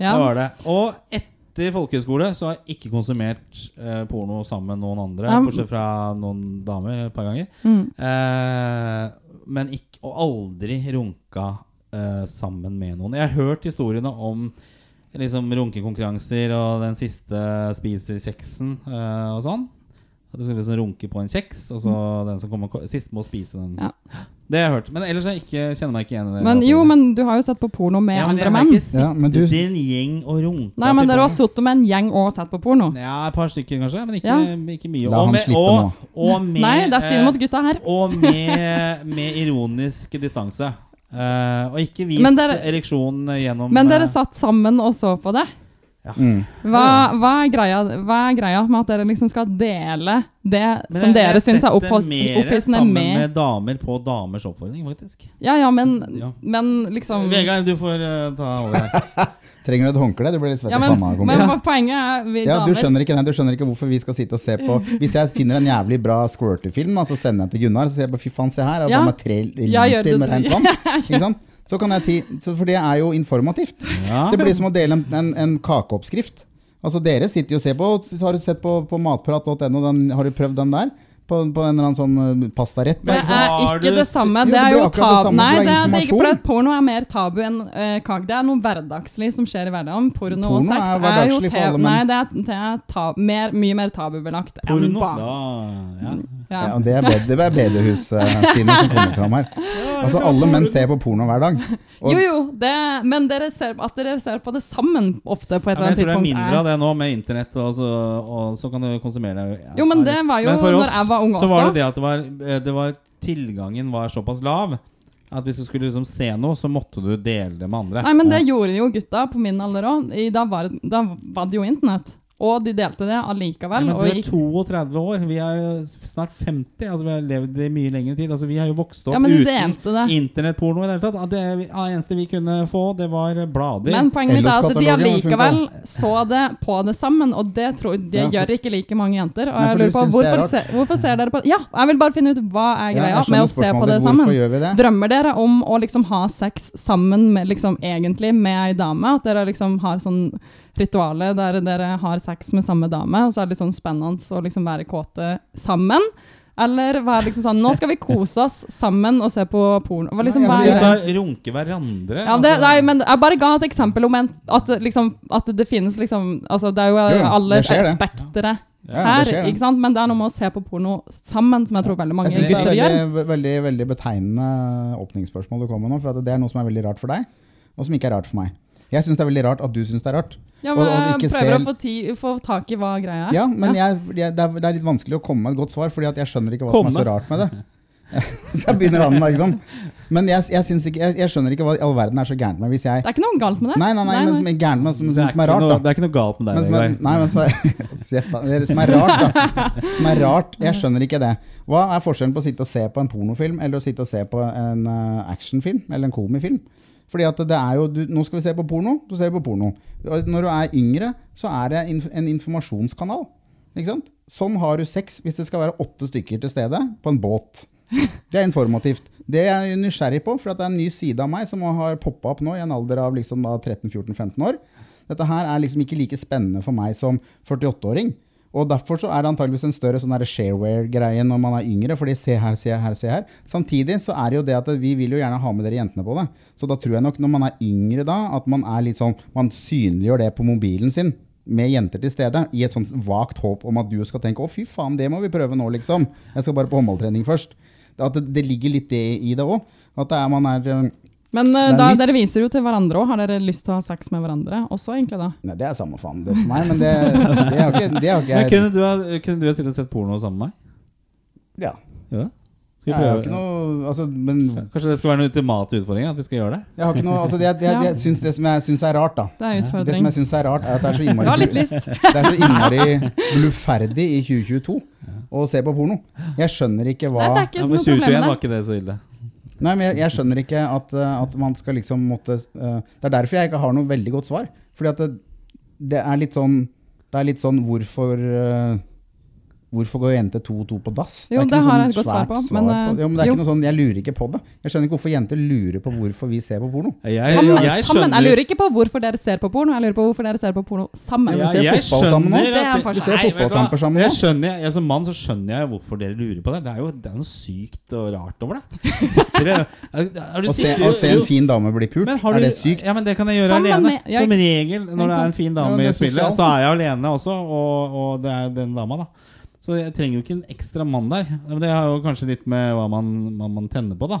Speaker 4: Ja.
Speaker 2: Det var det. Og etter folkehøyskole så har jeg ikke konsumert eh, porno sammen med noen andre,
Speaker 4: Ja.
Speaker 2: bortsett fra noen damer et par ganger.
Speaker 4: Mm.
Speaker 2: Eh, men ikke, og aldri runka eh, sammen med noen. Jeg har hørt historiene om liksom runkekonkurranser og den siste spiser kjeksen eh, og sånn. At du skal liksom runke på en kjeks, og så den som kommer ko- sist må spise den.
Speaker 4: Mm. Ja.
Speaker 2: Det har jeg hørt. Men ellers jeg ikke, kjenner jeg meg ikke igjen i det.
Speaker 4: Men jo, men du har jo sett på porno med
Speaker 2: ja,
Speaker 4: andre menn.
Speaker 3: Ja, men du-
Speaker 2: en gjeng og runka
Speaker 4: Nei, men dere har sittet med en gjeng og sett på porno.
Speaker 2: Ja, et par stykker kanskje, men ikke,
Speaker 4: Ja.
Speaker 2: ikke mye.
Speaker 3: La
Speaker 2: og
Speaker 3: han
Speaker 2: med,
Speaker 3: slippe
Speaker 2: og, og med,
Speaker 4: Nei, det er Stine
Speaker 2: eh,
Speaker 4: mot gutta her.
Speaker 2: Og med, med ironisk distanse. Uh, og ikke vist
Speaker 4: dere-
Speaker 2: ereksjon gjennom
Speaker 4: Men dere
Speaker 2: eh,
Speaker 4: satt sammen og så på det.
Speaker 3: Mm.
Speaker 4: Hva, hva, er greia, hva er greia med at dere liksom skal dele det
Speaker 2: men
Speaker 4: som
Speaker 2: jeg-
Speaker 4: dere
Speaker 2: jeg
Speaker 4: syns er
Speaker 2: setter
Speaker 4: med
Speaker 2: mer
Speaker 4: opphissende
Speaker 2: sammen
Speaker 4: med
Speaker 2: med damer på damers oppfordring, faktisk.
Speaker 4: Ja, ja, men,
Speaker 2: Ja.
Speaker 4: men liksom
Speaker 2: Vegard, du får uh, ta over her.
Speaker 3: Trenger du et håndkle? Du blir litt svett i
Speaker 4: men,
Speaker 3: panna.
Speaker 4: men men poenget er vi
Speaker 3: Ja, du skjønner, ikke, nei, du skjønner ikke hvorfor vi skal sitte og se på Hvis jeg finner en jævlig bra squirter-film, så sender jeg den til Gunnar. Så sier jeg bare fy faen, se her. Jeg
Speaker 4: Ja.
Speaker 3: har fått meg tre liter med rent vann. Ikke sant? Så kan jeg ti, for det er jo informativt.
Speaker 2: Ja.
Speaker 3: Det blir som å dele en, en, en kakeoppskrift. Altså Dere sitter jo og ser på Har du sett på, på matprat.no? Har du prøvd den der? På, på en eller annen sånn eh, pastarett?
Speaker 4: Det er ikke det samme.
Speaker 3: Jo,
Speaker 4: Det
Speaker 3: det
Speaker 4: er jo tabu. Nei,
Speaker 3: det er
Speaker 4: det er ikke for at porno er mer tabu enn uh, kake. Det er noe hverdagslig som skjer i hverdagen. Porno, og sex
Speaker 3: er
Speaker 4: er, jo te- Nei, det er, det er ta mer, mye mer tabubelagt enn
Speaker 2: Porno. Da, ja.
Speaker 4: Ja.
Speaker 3: Ja, det er, bed, det er bedehus, eh, Stine, som kommer fram her. Altså Alle menn ser på porno hver dag. Og,
Speaker 4: Jo, jo, det, men dere ser, at dere ser på det sammen ofte på et eller
Speaker 2: annet tidspunkt. jeg tror det er mindre av det nå med internett, og så, og så kan du konsumere det. ja.
Speaker 4: Jo, men det var jo
Speaker 2: Men for
Speaker 4: når jeg var ung
Speaker 2: så var
Speaker 4: også.
Speaker 2: det det at det var, eh, det var tilgangen var såpass lav at hvis du skulle liksom se noe, så måtte du dele det med andre.
Speaker 4: Nei, men det gjorde jo gutta på min alder òg. Da, da var det jo internett. Og de delte det
Speaker 2: Ja,
Speaker 4: allikevel.
Speaker 2: men du er 32 år, vi er snart 50. Altså Vi har levd i mye lengre tid. Altså Vi har jo vokst opp
Speaker 4: ja, de
Speaker 2: uten internettporno i det hele tatt. Det det eneste vi kunne få, det var blader.
Speaker 4: Men poenget mitt er at de allikevel så det på det sammen, og det, tror, det
Speaker 3: Ja,
Speaker 4: gjør ikke like mange jenter. Og
Speaker 3: Nei,
Speaker 4: jeg lurer på hvorfor, se, hvorfor ser dere på det? Ja, jeg vil bare finne ut hva er greia med å se på det sammen.
Speaker 3: gjør vi det?
Speaker 4: Drømmer dere om å liksom ha sex sammen med liksom egentlig med ei dame? At dere liksom har sånn rituale der dere har sex med samme dame, og så er det litt sånn spennende å liksom være kåte sammen? Eller være liksom sånn Nå skal vi kose oss sammen og se på porno. Liksom, hva
Speaker 3: altså,
Speaker 4: er
Speaker 2: sa runke hverandre.
Speaker 4: Ja, det,
Speaker 2: altså.
Speaker 4: nei, men jeg bare ga et eksempel om en, at, liksom, at det finnes liksom altså Det er jo alle
Speaker 3: spekteret.
Speaker 4: spektere
Speaker 3: Ja,
Speaker 4: her,
Speaker 3: det
Speaker 4: ikke sant? men det er noe med å se på porno sammen som jeg tror veldig mange
Speaker 3: Jeg synes det er
Speaker 4: gjør.
Speaker 3: veldig, veldig, veldig betegnende åpningsspørsmål du kommer med nå. For at det er noe som er veldig rart for deg, og som ikke er rart for meg. Jeg syns det er veldig rart at du syns det er rart.
Speaker 4: Ja, men
Speaker 3: og
Speaker 4: jeg
Speaker 3: ikke
Speaker 4: prøver
Speaker 3: ser-
Speaker 4: å få, ti, få tak i hva greia er.
Speaker 3: Ja, men Jeg, jeg, det, er, det er litt vanskelig å komme med et godt svar, Fordi at jeg skjønner ikke hva som er så rart med det. Der begynner han da, ikke sant? Men jeg, jeg, ikke, jeg, jeg skjønner ikke hva i all verden er så gærent med hvis jeg
Speaker 4: Det er ikke noe galt med det.
Speaker 3: Nei, nei, nei, men som er gærent med, som,
Speaker 2: er,
Speaker 3: som er rart,
Speaker 2: noe,
Speaker 3: da.
Speaker 2: det er ikke noe galt med
Speaker 3: Men som er, nei, men som er, da. Som er rart, da. Som er rart, Jeg skjønner ikke det. Hva er forskjellen på å sitte og se på en pornofilm eller å sitte og se på en uh, actionfilm eller en komifilm? Fordi at det er jo, du, Nå skal vi se på porno, så ser vi på porno. Når du er yngre, så er det en informasjonskanal. Ikke sant? Sånn har du sex hvis det skal være åtte stykker til stede på en båt. Det er informativt. Det er jeg nysgjerrig på, for det er en ny side av meg som har poppa opp nå i en alder av liksom 13-14-15 år. Dette her er liksom ikke like spennende for meg som 48-åring. Og Derfor så er det antageligvis en større sånn shareware-greie når man er yngre. fordi se her, se her, se her. Samtidig så er det jo det at vi vil jo gjerne ha med dere jentene på det. Så da tror jeg nok når man er yngre da, at man er litt sånn, man synliggjør det på mobilen sin med jenter til stede, i et sånt vagt håp om at du skal tenke 'å, fy faen, det må vi prøve nå', liksom. Jeg skal bare på håndballtrening først. At det, det ligger litt det i det òg. At det er, man er eh,
Speaker 4: Men
Speaker 3: uh, er
Speaker 4: da,
Speaker 3: litt-
Speaker 4: dere viser jo til hverandre òg. Har dere lyst til å ha sex med hverandre også, egentlig da?
Speaker 3: Nei, det er samme faen det for meg, men det, det har ikke, det har ikke
Speaker 2: Men
Speaker 3: jeg
Speaker 2: kunne du, ha, kunne du ha sittet og sett porno sammen med meg?
Speaker 3: ja.
Speaker 2: Ja. Skal
Speaker 3: Jeg har ikke noe altså, men
Speaker 2: Kanskje det skal være en ultimat utfordring? At vi skal gjøre det?
Speaker 3: jeg har ikke noe altså, det, det, det, det, syns, det som jeg syns er rart, da
Speaker 4: Det er
Speaker 3: Det som jeg syns er rart, er at det er så innmari. Det er så innmari bluferdig i 2022 å se på porno. Jeg skjønner ikke hva
Speaker 4: Nei, det er ikke
Speaker 2: Ja,
Speaker 4: Men
Speaker 2: 2021
Speaker 4: med
Speaker 2: var ikke det så ille.
Speaker 3: Nei, men jeg, jeg skjønner ikke at, eh, at man skal liksom måtte uh, Det er derfor jeg ikke har noe veldig godt svar. Fordi at det, det er litt sånn Det er litt sånn hvorfor eh, Hvorfor går jenter to og to på dass?
Speaker 4: Jo, det
Speaker 3: noe
Speaker 4: har
Speaker 3: sånn
Speaker 4: jeg et godt svar
Speaker 3: svært
Speaker 4: Men,
Speaker 3: svar på-
Speaker 4: eh,
Speaker 3: jo, men det er
Speaker 4: jo.
Speaker 3: ikke noe sånn, Jeg lurer ikke på det. Jeg skjønner ikke hvorfor jenter lurer på hvorfor vi ser på porno.
Speaker 2: Jeg,
Speaker 4: Sammen,
Speaker 2: jeg
Speaker 4: sammen. Jeg lurer ikke på hvorfor dere ser på porno, jeg lurer på hvorfor dere ser på porno sammen.
Speaker 3: Ja, vi ser
Speaker 2: jeg
Speaker 3: fotball sammen nå.
Speaker 4: Det er.
Speaker 3: Vi ser fotballkamper sammen nå.
Speaker 2: Jeg skjønner, jeg, Som mann så skjønner jeg hvorfor dere lurer på det. Det er jo det er noe sykt og rart over det. Sitter, du
Speaker 3: Å se, se en fin dame bli pult, er det sykt?
Speaker 2: Ja, men Det kan jeg gjøre
Speaker 4: Sammen
Speaker 2: alene.
Speaker 4: med-
Speaker 2: Som regel når det er en fin dame i spillet, så er jeg alene også, og, og det er den dama, da. Så jeg trenger jo ikke en ekstra mann der. Det har jo kanskje litt med hva man, man, man tenner på, da.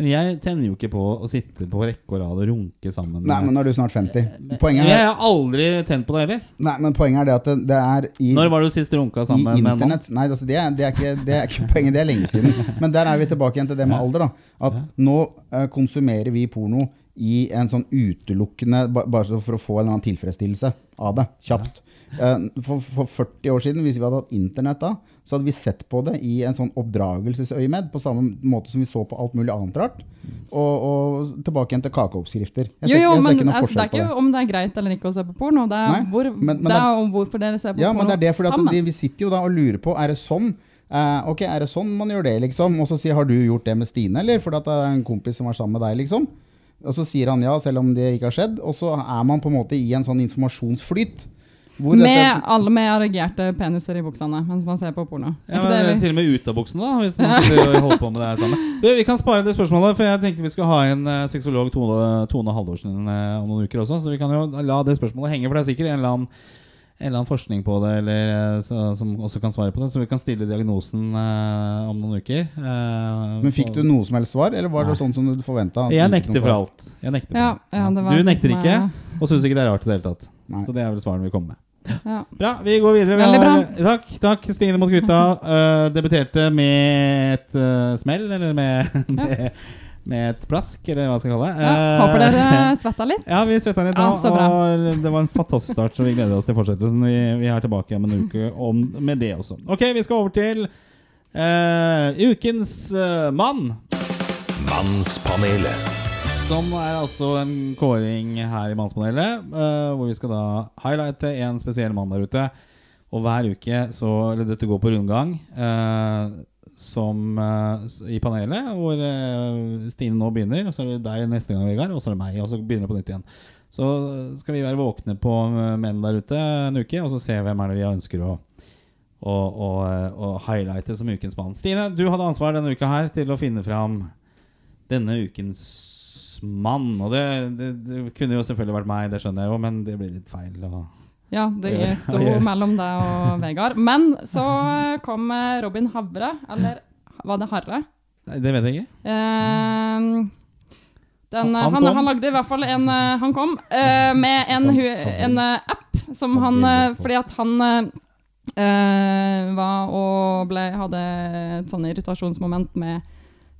Speaker 2: Men jeg tenner jo ikke på å sitte på rekke og rad og runke sammen.
Speaker 3: Nei, men nå er du snart 50. Poenget
Speaker 2: jeg
Speaker 3: er,
Speaker 2: har aldri tent på det heller.
Speaker 3: nei, men poenget er det at det, er i
Speaker 2: Når var du sist runka
Speaker 3: I
Speaker 2: sammen med en mann?
Speaker 3: Nei, altså det, er, det, er ikke, det er ikke poenget, det er lenge siden. Men der er vi tilbake igjen til det med alder. da At nå eh, konsumerer vi porno i en sånn utelukkende Bare for å få en eller annen tilfredsstillelse av det. Kjapt. Eh, For, for 40 år siden, hvis vi hadde hatt internett da, så hadde vi sett på det i en sånn oppdragelsesøyemed, på samme måte som vi så på alt mulig annet rart. Og, og tilbake igjen til kakeoppskrifter. Jeg ser,
Speaker 4: jo,
Speaker 3: jeg ser ikke noe
Speaker 4: altså, det
Speaker 3: forskjell
Speaker 4: er
Speaker 3: på det.
Speaker 4: ikke om det er greit eller ikke å se på porno. Det er,
Speaker 3: Nei,
Speaker 4: hvor,
Speaker 3: men- men
Speaker 4: det
Speaker 3: det-
Speaker 4: er om hvorfor dere ser på
Speaker 3: Ja,
Speaker 4: porno
Speaker 3: men det er det fordi at
Speaker 4: sammen.
Speaker 3: de, vi sitter jo da og lurer på Er det sånn eh, Ok, er det sånn man gjør det liksom Og så sier, har du gjort det med Stine Eller fordi at det er en kompis som er sammen med deg liksom Og så sier han ja, selv om det ikke har skjedd Og så er man på en måte i en sånn informasjonsflyt hvor
Speaker 4: Med
Speaker 3: dette,
Speaker 4: alle med erigerte peniser i buksene mens man ser på porno.
Speaker 2: Ja, men
Speaker 4: det vi-
Speaker 2: Til og med ut av buksene, da. Hvis man sitter og holder på med det sammen. Du, vi kan spare det spørsmålet, for jeg tenkte vi skulle ha en uh, sexolog Tone, Tone Halvorsen uh, om noen uker også. Så vi kan jo la det spørsmålet henge, for det er sikkert en eller annen, en eller annen forskning på det eller, eh, så, som også kan svare på det. Så vi kan stille diagnosen uh, om noen uker.
Speaker 3: Men fikk du noe som helst svar Eller var det sånn som du forventet?
Speaker 2: Jeg. Jeg nekter for
Speaker 4: Ja,
Speaker 2: alt.
Speaker 4: ja, det var
Speaker 2: Du
Speaker 4: sånn
Speaker 2: nekter ikke,
Speaker 4: jeg-
Speaker 2: og syns ikke det er rart i det hele tatt.
Speaker 3: Nei.
Speaker 2: Så det er vel svarene vi kommer med.
Speaker 4: Ja.
Speaker 2: Bra, vi går videre. Vi har, takk, takk. Stine mot gutta uh, debuterte med et uh, smell, eller med, med, med et plask, eller hva skal jeg kalle det.
Speaker 4: Ja,
Speaker 2: Eh,
Speaker 4: håper dere svetta litt.
Speaker 2: Ja, vi svetta litt nå,
Speaker 4: Ja,
Speaker 2: og det var en fantastisk start, så vi gleder oss til fortsettelsen. Vi, vi er tilbake om en uke om, med det også. Ok, vi skal over til eh, ukens eh, mann.
Speaker 1: Mannspanelet.
Speaker 2: Som er altså en kåring her i Mannspanelet, eh, hvor vi skal da highlighte en spesiell mann der ute. Og hver uke så Eller dette går på rundgang. eh, som eh, i panelet, hvor Stine nå begynner. Og så er det deg neste gang, Vegard. Og så er det meg. Og så begynner det på nytt igjen. Så skal vi være våkne på menn der ute en uke, og så se hvem er det vi ønsker å å, å, å highlighte som ukens mann. Stine, du hadde ansvar denne uka her til å finne fram denne ukens mann. Og det, det, det kunne jo selvfølgelig vært meg, det skjønner jeg jo, men det blir litt feil. Og
Speaker 4: Ja, det sto mellom deg og Vegard. Men så kom Robin Havre, eller var det Harre?
Speaker 2: Nei, det vet jeg ikke.
Speaker 4: Eh, Den,
Speaker 2: Han
Speaker 4: han, han, lagde i hvert fall en eh, Han kom eh, med en, en eh, app som han eh. Fordi at han eh, eh, var og ble, hadde et sånn irritasjonsmoment med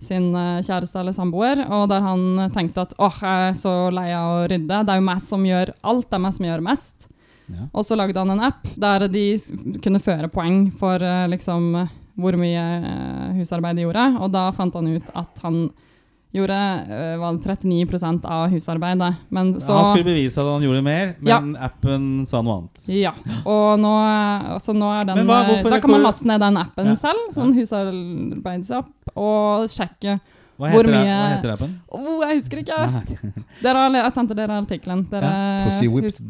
Speaker 4: sin eh, kjæreste eller samboer, og der han tenkte at åh, jeg er så lei av å rydde. Det er jo meg som gjør alt. Det er meg som gjør mest.
Speaker 2: Ja.
Speaker 4: Og så lagde han en app der de kunne føre poeng for eh, liksom, hvor mye eh, husarbeid de gjorde. Og da fant han ut at han gjorde eh, var 39% av husarbeidet. Men så
Speaker 2: Han skulle bevise at han gjorde mer, men
Speaker 4: Ja.
Speaker 2: appen sa noe annet.
Speaker 4: Ja. Og nå, så nå er den
Speaker 2: hva-
Speaker 4: eh, Da kan man laste ned den appen
Speaker 2: Ja.
Speaker 4: selv, sånn husarbeidsapp, og sjekke
Speaker 2: Hva heter,
Speaker 4: mye-
Speaker 2: hva heter appen?
Speaker 4: Oh, jeg husker ikke! Dere har, jeg sendte dere artikkelen. Hus,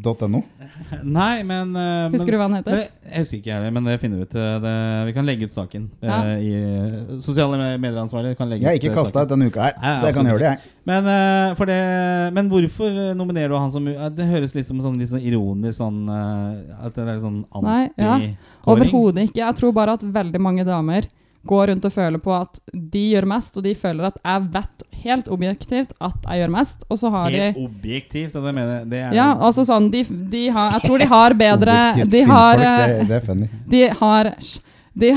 Speaker 2: Nei, men, eh, men
Speaker 4: husker du hva den heter?
Speaker 2: Jeg husker ikke jeg heller, men det finner vi ut. eh, Det, vi kan legge ut saken. eh,
Speaker 4: Ja.
Speaker 2: I Sosiale medieransvarlige kan legge
Speaker 3: Jeg
Speaker 2: har
Speaker 3: ikke kasta ut denne uka her,
Speaker 2: Nei,
Speaker 3: så jeg kan gjøre det, jeg.
Speaker 2: Men, for det, men hvorfor nominerer du han som Det høres litt som sånn, litt sånn ironisk sånn At det er sånn
Speaker 4: Nei, ja.
Speaker 2: anti-kåring.
Speaker 4: Overhodet ikke. Jeg tror bare at veldig mange damer går rundt og føler på at de gjør mest, og de føler at jeg vet helt objektivt at jeg gjør mest, og så har de
Speaker 2: Helt objektivt, det mener jeg. Det er
Speaker 4: ja, altså sånn, de, de har, Jeg tror de har bedre De har, eh,
Speaker 3: det, det er funny.
Speaker 4: de har de,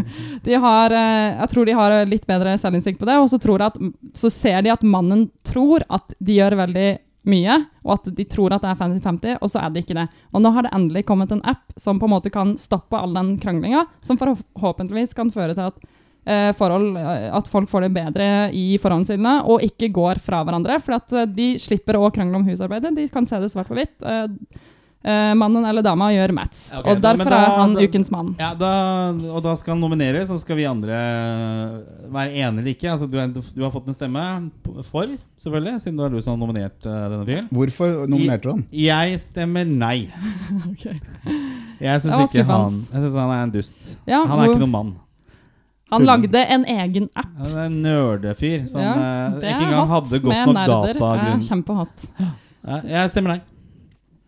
Speaker 4: de har eh, Jeg tror de har litt bedre selvinnsikt på det, og så, tror at, så ser de at mannen tror at de gjør veldig mye, og at de tror at det er 50-50, og så er det ikke det. Og nå har det endelig kommet en app som på en måte kan stoppe all den kranglinga, som forhåpentligvis kan føre til at, eh, forhold, eh, at folk får det bedre i forholdene sine, og ikke går fra hverandre. For at eh, de slipper å krangle om husarbeidet, de kan se det svart på hvitt. Mannen eller dama gjør match.
Speaker 2: Okay,
Speaker 4: og derfor
Speaker 2: da-
Speaker 4: er han
Speaker 2: da-
Speaker 4: ukens mann.
Speaker 2: Ja, da, og da skal han nominere, så skal vi andre være enige eller ikke. Altså, du, er, du har fått en stemme for, selvfølgelig, siden det er du som har nominert uh, denne fyren.
Speaker 3: Hvorfor nominerte du han?
Speaker 2: Jeg stemmer nei. Jeg syns ikke han. Jeg synes han er en dust.
Speaker 4: Ja,
Speaker 2: Han er
Speaker 4: hvor-
Speaker 2: ikke noen mann.
Speaker 4: Han lagde en egen app.
Speaker 2: Han er en nerdefyr som
Speaker 4: Ja,
Speaker 2: eh, ikke
Speaker 4: er
Speaker 2: engang hadde godt nok
Speaker 4: data. Kjempehot.
Speaker 2: Jeg stemmer nei.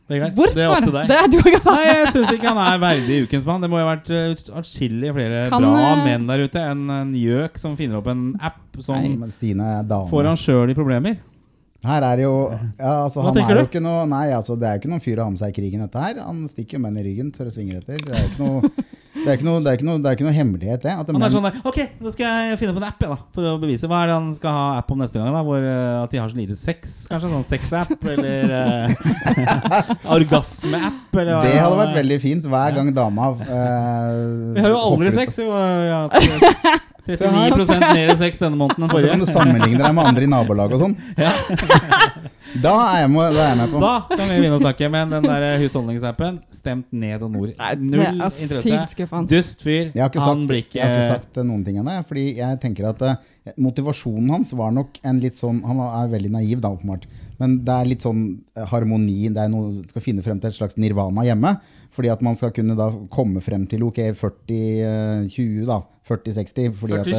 Speaker 2: Vegard,
Speaker 4: Hvorfor?
Speaker 2: det er opp til deg.
Speaker 4: Det er du ikke
Speaker 2: Nei, Jeg syns ikke han er verdig ukens mann. Det må jo ha vært eh, atskillig flere
Speaker 4: Kan,
Speaker 2: bra
Speaker 4: eh,
Speaker 2: menn der ute enn en gjøk som finner opp en app som
Speaker 3: er
Speaker 2: får han sjøl i problemer.
Speaker 3: Her er jo ja, altså,
Speaker 2: Hva
Speaker 3: Han
Speaker 2: tenker
Speaker 3: er jo
Speaker 2: du?
Speaker 3: ikke noe Nei, altså, det er jo ikke noen fyr å ha med seg i krigen, dette her. Han stikker jo menn i ryggen så det svinger etter. Det er jo ikke noe det er ikke noe, det er ikke noe, det er ikke noe hemmelighet, det.
Speaker 2: Han er sånn der Ok, da skal jeg finne på en app da for å bevise. Hva er det han skal ha app om neste gang? da Hvor eh, At de har så lite sex? Kanskje sånn sex-app? Eller uh, orgasme-app? Eller
Speaker 3: det hadde vært veldig fint hver gang dama uh,
Speaker 2: Vi har jo aldri sex. jo. Ja, 39 mer sex denne måneden enn
Speaker 3: Så kan du sammenligne deg med andre i nabolaget og sånn. Da er jeg med, da er jeg med på.
Speaker 2: Da kan vi begynne å snakke. Men den der husholdningsappen stemt ned og nord. Null
Speaker 4: er
Speaker 2: interesse. Dust fyr.
Speaker 3: Jeg har ikke sagt,
Speaker 2: blir
Speaker 3: jeg har ikke
Speaker 2: ikke
Speaker 3: sagt eh, noen ting ennå. Fordi jeg tenker at eh, motivasjonen hans var nok en litt sånn Han er veldig naiv, da, åpenbart. Men det er litt sånn eh, harmoni. Det er noe Skal finne frem til et slags nirvana hjemme. Fordi at man skal kunne da komme frem til ok, 40-20, da. 40-60. fordi at det-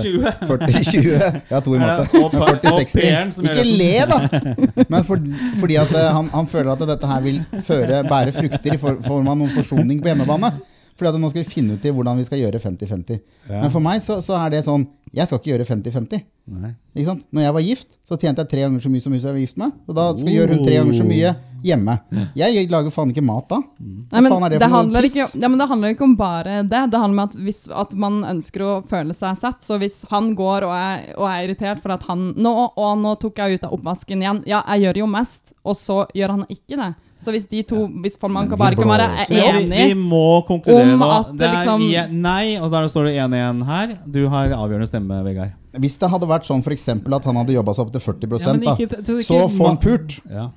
Speaker 2: 40-20.
Speaker 3: 40-20. Ja, to i matte. Ja,
Speaker 2: pairen
Speaker 3: 40-60. Ikke le, da! Men for, fordi at eh, han, han føler at dette her vil føre, bære frukter i form av noen forsoning på hjemmebane. Fordi at nå skal vi finne ut i hvordan vi skal gjøre 50-50.
Speaker 2: Ja.
Speaker 3: Men for meg så, så er det sånn Jeg skal ikke gjøre 50-50.
Speaker 2: Nei.
Speaker 3: Ikke sant? Når jeg var gift, så tjente jeg tre ganger så mye som hun jeg var gift med. Og da skal jeg gjøre hun tre ganger så mye hjemme. Jeg lager faen ikke mat da.
Speaker 4: Nei, men
Speaker 3: det
Speaker 4: det, handler ikke, ja, men det handler ikke om bare det. Det handler om at, hvis, at man ønsker å føle seg sett. Så hvis han går og er, og er irritert for at han nå, Og nå tok jeg ut av oppvasken igjen. Ja, jeg gjør jo mest, og så gjør han ikke det. Så hvis de to Hvis man bare kan være
Speaker 2: enige vi, vi må konkludere
Speaker 4: Om
Speaker 2: nå.
Speaker 4: at
Speaker 2: Det
Speaker 4: liksom-
Speaker 2: er, nei, og der står det 1-1 her. Du har avgjørende stemme, Vegard.
Speaker 3: Hvis det hadde vært sånn for eksempel at han hadde jobba seg opp til 40
Speaker 2: Ja, ikke,
Speaker 3: da,
Speaker 2: ikke- så
Speaker 3: får han pult.
Speaker 2: Ja.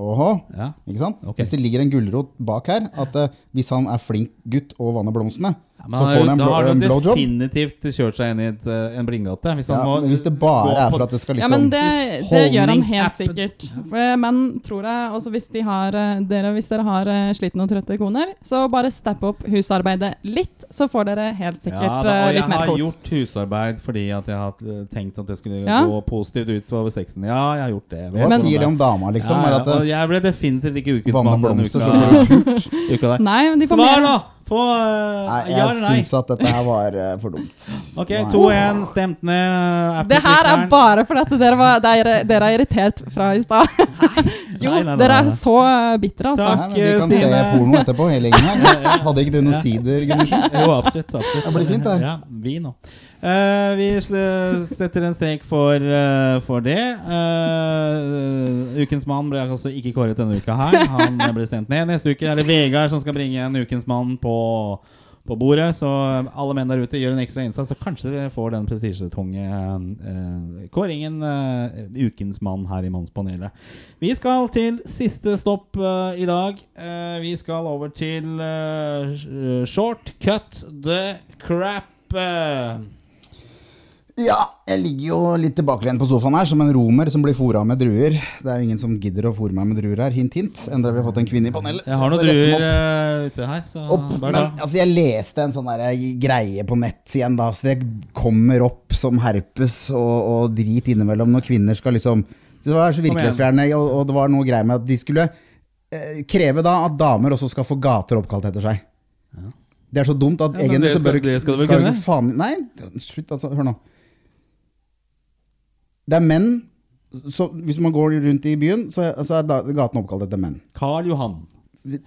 Speaker 3: Oho,
Speaker 2: ja.
Speaker 3: Ikke sant?
Speaker 2: Okay.
Speaker 3: Hvis det ligger en gulrot bak her, at uh, hvis han er flink gutt og vanner blomstene, så får han en,
Speaker 2: da har
Speaker 3: blowjob.
Speaker 2: definitivt kjørt seg inn i et, eh, en blindgate. Hvis,
Speaker 3: Ja, hvis det bare er for at det skal
Speaker 4: Ja,
Speaker 3: liksom
Speaker 4: men det, det gjør han helt sikkert. For menn tror jeg, også hvis, de har, eh, dere, hvis dere har eh, slitne og trøtte koner, så bare steppe opp husarbeidet litt, så får dere helt sikkert
Speaker 2: ja, da,
Speaker 4: eh,
Speaker 2: og jeg
Speaker 4: litt mer
Speaker 2: har gjort husarbeid fordi at jeg har eh, tenkt at det skulle
Speaker 4: Ja.
Speaker 2: gå positivt ut for sexen. Ja, jeg har gjort det.
Speaker 3: Hva
Speaker 2: men,
Speaker 3: sier det om dama, liksom?
Speaker 2: ja, ja,
Speaker 3: at eh,
Speaker 2: jeg ble definitivt ikke ukens mann denne uka.
Speaker 4: Nei, de
Speaker 2: Svar da! Få uh,
Speaker 3: Nei,
Speaker 2: ja
Speaker 3: jeg
Speaker 2: eller nei?
Speaker 3: syns at dette her var uh, for dumt.
Speaker 2: Ok, 2-1. Stemt ned.
Speaker 4: Det her er bare fordi at dere, var, dere, dere er irritert fra i stad. Jo,
Speaker 2: Nei, nei, nei,
Speaker 4: dere er så bitre, altså.
Speaker 2: Takk.
Speaker 3: Nei, vi kan
Speaker 2: Stine.
Speaker 3: se porno etterpå, hele gjengen her. Hadde ikke du noen sider, Gundersen?
Speaker 2: Jo, absolutt. absolutt.
Speaker 3: Det blir fint, det.
Speaker 2: Ja, vin òg. vi setter en strek for, uh, for det. Uh, ukens mann ble altså ikke kåret denne uka her. Han ble stemt ned. Neste uke er det Vegard som skal bringe en Ukens mann på, på bordet. Så alle menn der ute gjør en ekstra innsats, så kanskje dere får den prestisjetunge eh, kåringen eh, Ukens mann her i Mannspanelet. Vi skal til siste stopp eh, i dag. Eh, vi skal over til eh, sh- Short Cut the Crap. Eh.
Speaker 3: Ja, jeg ligger jo litt tilbakelent på sofaen her, som en romer som blir fora med druer. Det er jo ingen som gidder å fôre meg med druer her, hint, hint. Enda vi har fått en kvinne i panelet.
Speaker 2: Jeg har noen druer eh, ute her. Så
Speaker 3: opp. Men altså, jeg leste en sånn der greie på nett igjen, da, så det kommer opp som herpes og, og drit innimellom når kvinner skal liksom Det var så virkelighetsfjerne, og, og det var noe greier med at de skulle eh, kreve da at damer også skal få gater oppkalt etter seg. Det er så dumt at
Speaker 2: Ja,
Speaker 3: egentlig
Speaker 2: det
Speaker 3: så bør
Speaker 2: skal- det skal du skal
Speaker 3: jo
Speaker 2: kunne?
Speaker 3: faen Nei, slutt, altså. Hør nå. Det er menn så Hvis man går rundt i byen, så så er gaten oppkalt etter menn.
Speaker 2: Karl Johan.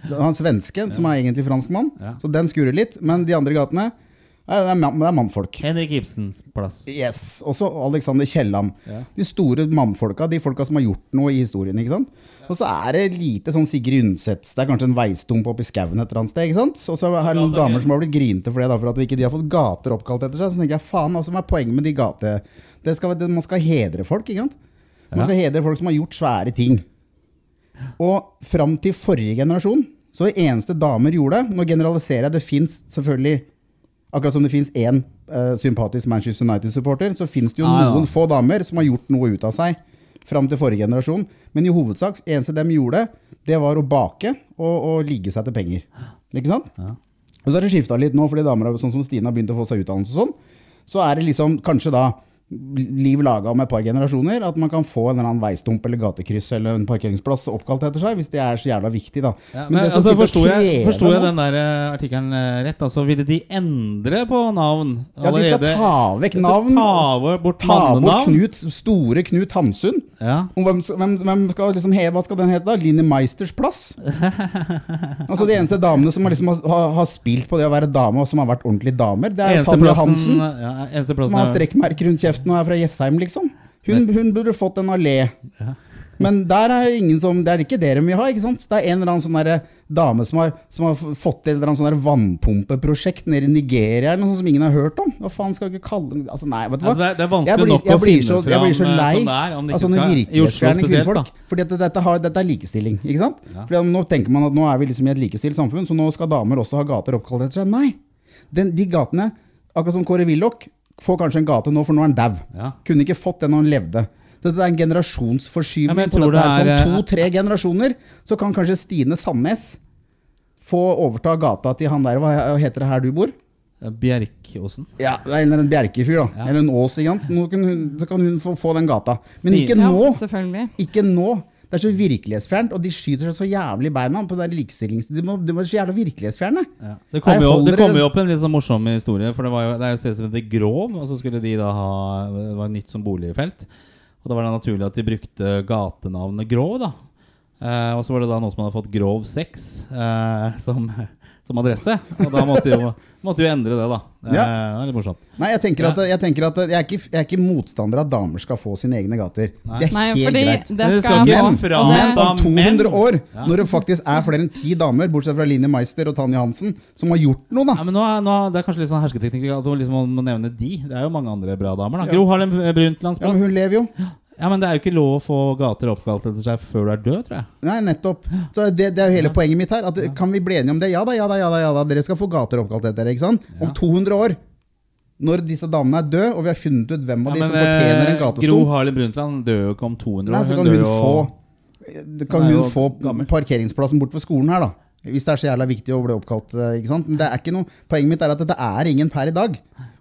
Speaker 3: Han svenske, som er egentlig franskmann,
Speaker 2: Ja.
Speaker 3: så den skurer litt. Men de andre gatene, det er, man, det er mannfolk.
Speaker 2: Henrik Ibsens plass.
Speaker 3: Yes, Også Alexander Kielland.
Speaker 2: Ja.
Speaker 3: De store mannfolka, de folka som har gjort noe i historien. ikke sant? Og så er det lite sånn Sigrid Undsets. Det er kanskje en veistump oppi skauen et eller annet sted. ikke sant? Og så er det noen damer som har blitt grinte for det, da, for at ikke de har fått gater oppkalt etter seg. Så tenker jeg, faen, altså, hva er poenget med de gate... Det skal, det, man skal hedre folk, ikke sant? Man
Speaker 2: Ja.
Speaker 3: skal hedre folk som har gjort svære ting. Og fram til forrige generasjon, så det eneste damer gjorde Nå generaliserer jeg, det fins selvfølgelig Akkurat som det fins én uh, sympatisk Manchester United-supporter, så fins det jo
Speaker 2: Ja, ja.
Speaker 3: noen få damer som har gjort noe ut av seg fram til forrige generasjon. Men i hovedsak, eneste dem gjorde, det var å bake og, og ligge seg til penger. Ikke sant? Og så har det skifta litt nå, fordi damer sånn som Stine har begynt å få seg utdannelse og sånn. Så er det liksom kanskje da liv laga om et par generasjoner, at man kan få en eller annen veistump eller gatekryss eller en parkeringsplass oppkalt etter seg, hvis det er så jævla viktig, da.
Speaker 2: Ja, men
Speaker 3: som
Speaker 2: altså, Forsto jeg,
Speaker 3: krever
Speaker 2: jeg den der eh, artikkelen eh, rett? Altså, Ville de endre på navn
Speaker 3: Ja, de skal ta vekk navn.
Speaker 2: Ta bort
Speaker 3: Ta bort? Knut, store Knut Hamsun.
Speaker 2: Ja.
Speaker 3: Og hvem, hvem, hvem skal liksom heve, hva skal den hete da? Line Meisters plass? altså De eneste damene som liksom har, har, har spilt på det å være dame, og som har vært ordentlige damer, det er Tanja Hansen.
Speaker 2: ja,
Speaker 3: Som har
Speaker 2: er-
Speaker 3: strekkmerker rundt kjeften og er fra Jessheim, liksom. Hun, hun burde fått en allé. Men der er ingen som, det er ikke det de vil ha. ikke sant? Det er en eller annen sånn der dame som har, som har fått til et eller annet sånn der vannpumpeprosjekt nede i Nigeria eller noe som ingen har hørt om. Hva faen skal jeg ikke kalle altså, Nei, vet du hva?
Speaker 2: Altså, det, er, det er vanskelig
Speaker 3: blir-
Speaker 2: nok
Speaker 3: jeg
Speaker 2: å finne
Speaker 3: så- jeg
Speaker 2: fram
Speaker 3: blir så
Speaker 2: eh,
Speaker 3: lei
Speaker 2: sånn det er, om det
Speaker 3: sånne
Speaker 2: skal I Oslo spesielt, da.
Speaker 3: Fordi at dette, har, dette er likestilling. ikke sant? Fordi Nå tenker man at nå er vi liksom i et likestilt samfunn, så nå skal damer også ha gater oppkalt etter seg. Nei! Den, de gatene, akkurat som Kåre Willoch, får kanskje en gate nå, for nå er han dau.
Speaker 2: Ja.
Speaker 3: Kunne ikke fått det når han levde. Så det er en generasjonsforskyvning
Speaker 2: Ja,
Speaker 3: på dette
Speaker 2: det er,
Speaker 3: Sånn to-tre generasjoner, så kan kanskje Stine Sandnes få overta gata til han der. Hva heter det her du bor?
Speaker 2: Bjerkåsen.
Speaker 3: Ja, Eller en Bjerke-fyr, da.
Speaker 2: Ja.
Speaker 3: Eller en Ås. ikke sant? Nå kan hun, så kan hun få, få den gata. Men
Speaker 2: Stine.
Speaker 3: ikke
Speaker 4: Ja,
Speaker 3: nå!
Speaker 4: selvfølgelig.
Speaker 3: Ikke nå! Det er så virkelighetsfjernt, og de skyter seg så jævlig i beina på der likestillings... De må, de må så jævla virkelighetsfjerne.
Speaker 2: Ja. Det
Speaker 3: kommer
Speaker 2: jo, kom jo opp en litt sånn morsom historie. For det, var jo, det er jo et sted som heter Grov, og så skulle de da ha Det var nytt som boligfelt. Og da var det naturlig at de brukte gatenavnet Grov, da. Eh, og så var det da noen som hadde fått Grov 6 eh, som, som adresse. Og da måtte jo, måtte jo endre det, da. Eh,
Speaker 3: Ja.
Speaker 2: Det er litt morsomt.
Speaker 3: Nei, jeg tenker at, jeg, tenker at jeg, er ikke, jeg er ikke motstander av at damer skal få sine egne gater.
Speaker 2: Nei.
Speaker 3: Det er
Speaker 4: Nei,
Speaker 3: helt greit.
Speaker 4: det
Speaker 2: Men det
Speaker 4: skal få.
Speaker 2: fra-
Speaker 3: Men om 200
Speaker 2: menn.
Speaker 3: år,
Speaker 2: Ja.
Speaker 3: når det faktisk er flere enn ti damer, bortsett fra Line Meister og Tanja Hansen, som har gjort noe, da
Speaker 2: Ja, men nå, er- nå, er- Det er kanskje litt sånn hersketeknikk at liksom må nevne de. Det er jo mange andre bra damer. da
Speaker 3: Ja.
Speaker 2: Gro Harlem Brundtlands
Speaker 3: Ja, men hun lever jo.
Speaker 2: Ja, men Det er jo ikke lov å få gater oppkalt etter seg før du er død, tror jeg.
Speaker 3: Nei, nettopp. Så det, det er jo hele poenget mitt her. At, kan vi bli enige om det? Ja da, ja da, ja da. ja da Dere skal få gater oppkalt etter dere. ikke sant? Om 200 år, når disse damene er døde, og vi har funnet ut hvem av
Speaker 2: Ja,
Speaker 3: de
Speaker 2: men,
Speaker 3: som fortjener en
Speaker 2: gatestol. Gro Harlem Brundtland dør jo ikke om 200 år.
Speaker 3: Nei, så kan
Speaker 2: hun,
Speaker 3: hun
Speaker 2: få,
Speaker 3: få Kan
Speaker 2: Hun
Speaker 3: få
Speaker 2: gammel.
Speaker 3: parkeringsplassen bort ved skolen her, da. Hvis det er så jævla viktig å bli oppkalt. eh, ikke sant? Men det er ikke noe, poenget mitt er at det er ingen per i dag.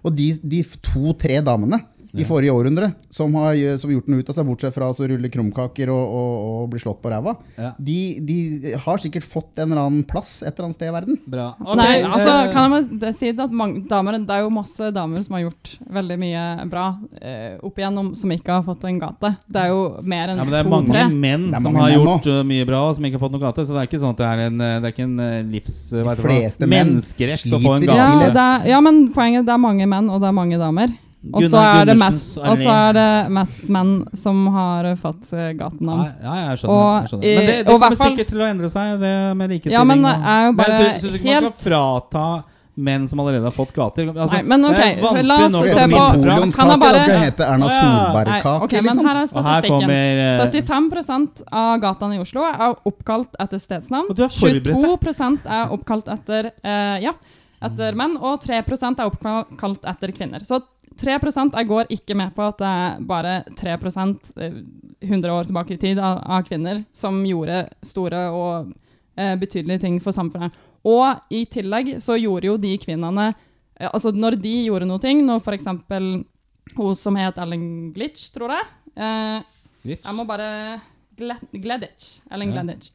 Speaker 3: Og de, de to-tre damene i forrige århundre som har som har gjort den ut av seg, bortsett fra å rulle krumkaker og, og, og bli slått på ræva,
Speaker 2: Ja.
Speaker 3: de, de har sikkert fått en eller annen plass et eller annet sted i verden.
Speaker 2: Bra. Okay.
Speaker 4: Nei, altså,
Speaker 2: eh,
Speaker 4: kan jeg det si at mange damer, Det er jo masse damer som har gjort veldig mye bra eh, opp igjennom, som ikke har fått en gate. Det er jo mer enn
Speaker 2: ja, men det er mange
Speaker 4: to-tre.
Speaker 2: menn
Speaker 3: er mange som
Speaker 2: har
Speaker 3: menn
Speaker 2: gjort også. mye bra, og som ikke har fått noe gate. Så det er ikke sånn at det er en, det er ikke en livs... noe?
Speaker 3: fleste menn
Speaker 2: å få en
Speaker 3: sliter.
Speaker 4: Ja, er, ja, men poenget det er mange menn, og det er mange damer. Og så er, det mest- og så
Speaker 2: allé.
Speaker 4: er det mest menn som har fått eh, gatenavn.
Speaker 2: Ja, ja, jeg skjønner.
Speaker 4: Og,
Speaker 2: jeg skjønner. Men det,
Speaker 4: eh,
Speaker 2: det kommer
Speaker 4: fall-
Speaker 2: sikkert til å endre seg, det med likestilling.
Speaker 4: Ja, men er jo
Speaker 2: Men
Speaker 4: bare
Speaker 2: jeg syns ikke man skal frata menn som allerede har fått gater. Altså,
Speaker 4: Nei, men ok, la oss se på- Kan jeg
Speaker 3: Napoleonskake,
Speaker 4: bare-
Speaker 3: skal hete Erna Solberg-kake,
Speaker 4: ok, men
Speaker 3: liksom.
Speaker 4: her er
Speaker 2: Og her
Speaker 4: statistikken.
Speaker 2: kommer eh,
Speaker 4: 75 av gatene i Oslo er oppkalt etter stedsnavn.
Speaker 2: Og du er
Speaker 4: 22 er oppkalt etter, eh, ja, etter menn, og 3% er oppkalt etter kvinner. Så 3% Jeg går ikke med på at det er bare 3 eh, 100 år tilbake i tid av, av kvinner som gjorde store og eh, betydelige ting for samfunnet. Og i tillegg så gjorde jo de kvinnene eh, Altså når de gjorde noe, ting, når f.eks. hun som het Ellen Glitch, tror jeg eh. Jeg må bare Gle Gleditch. Ellen
Speaker 2: Ja.
Speaker 4: Gleditch.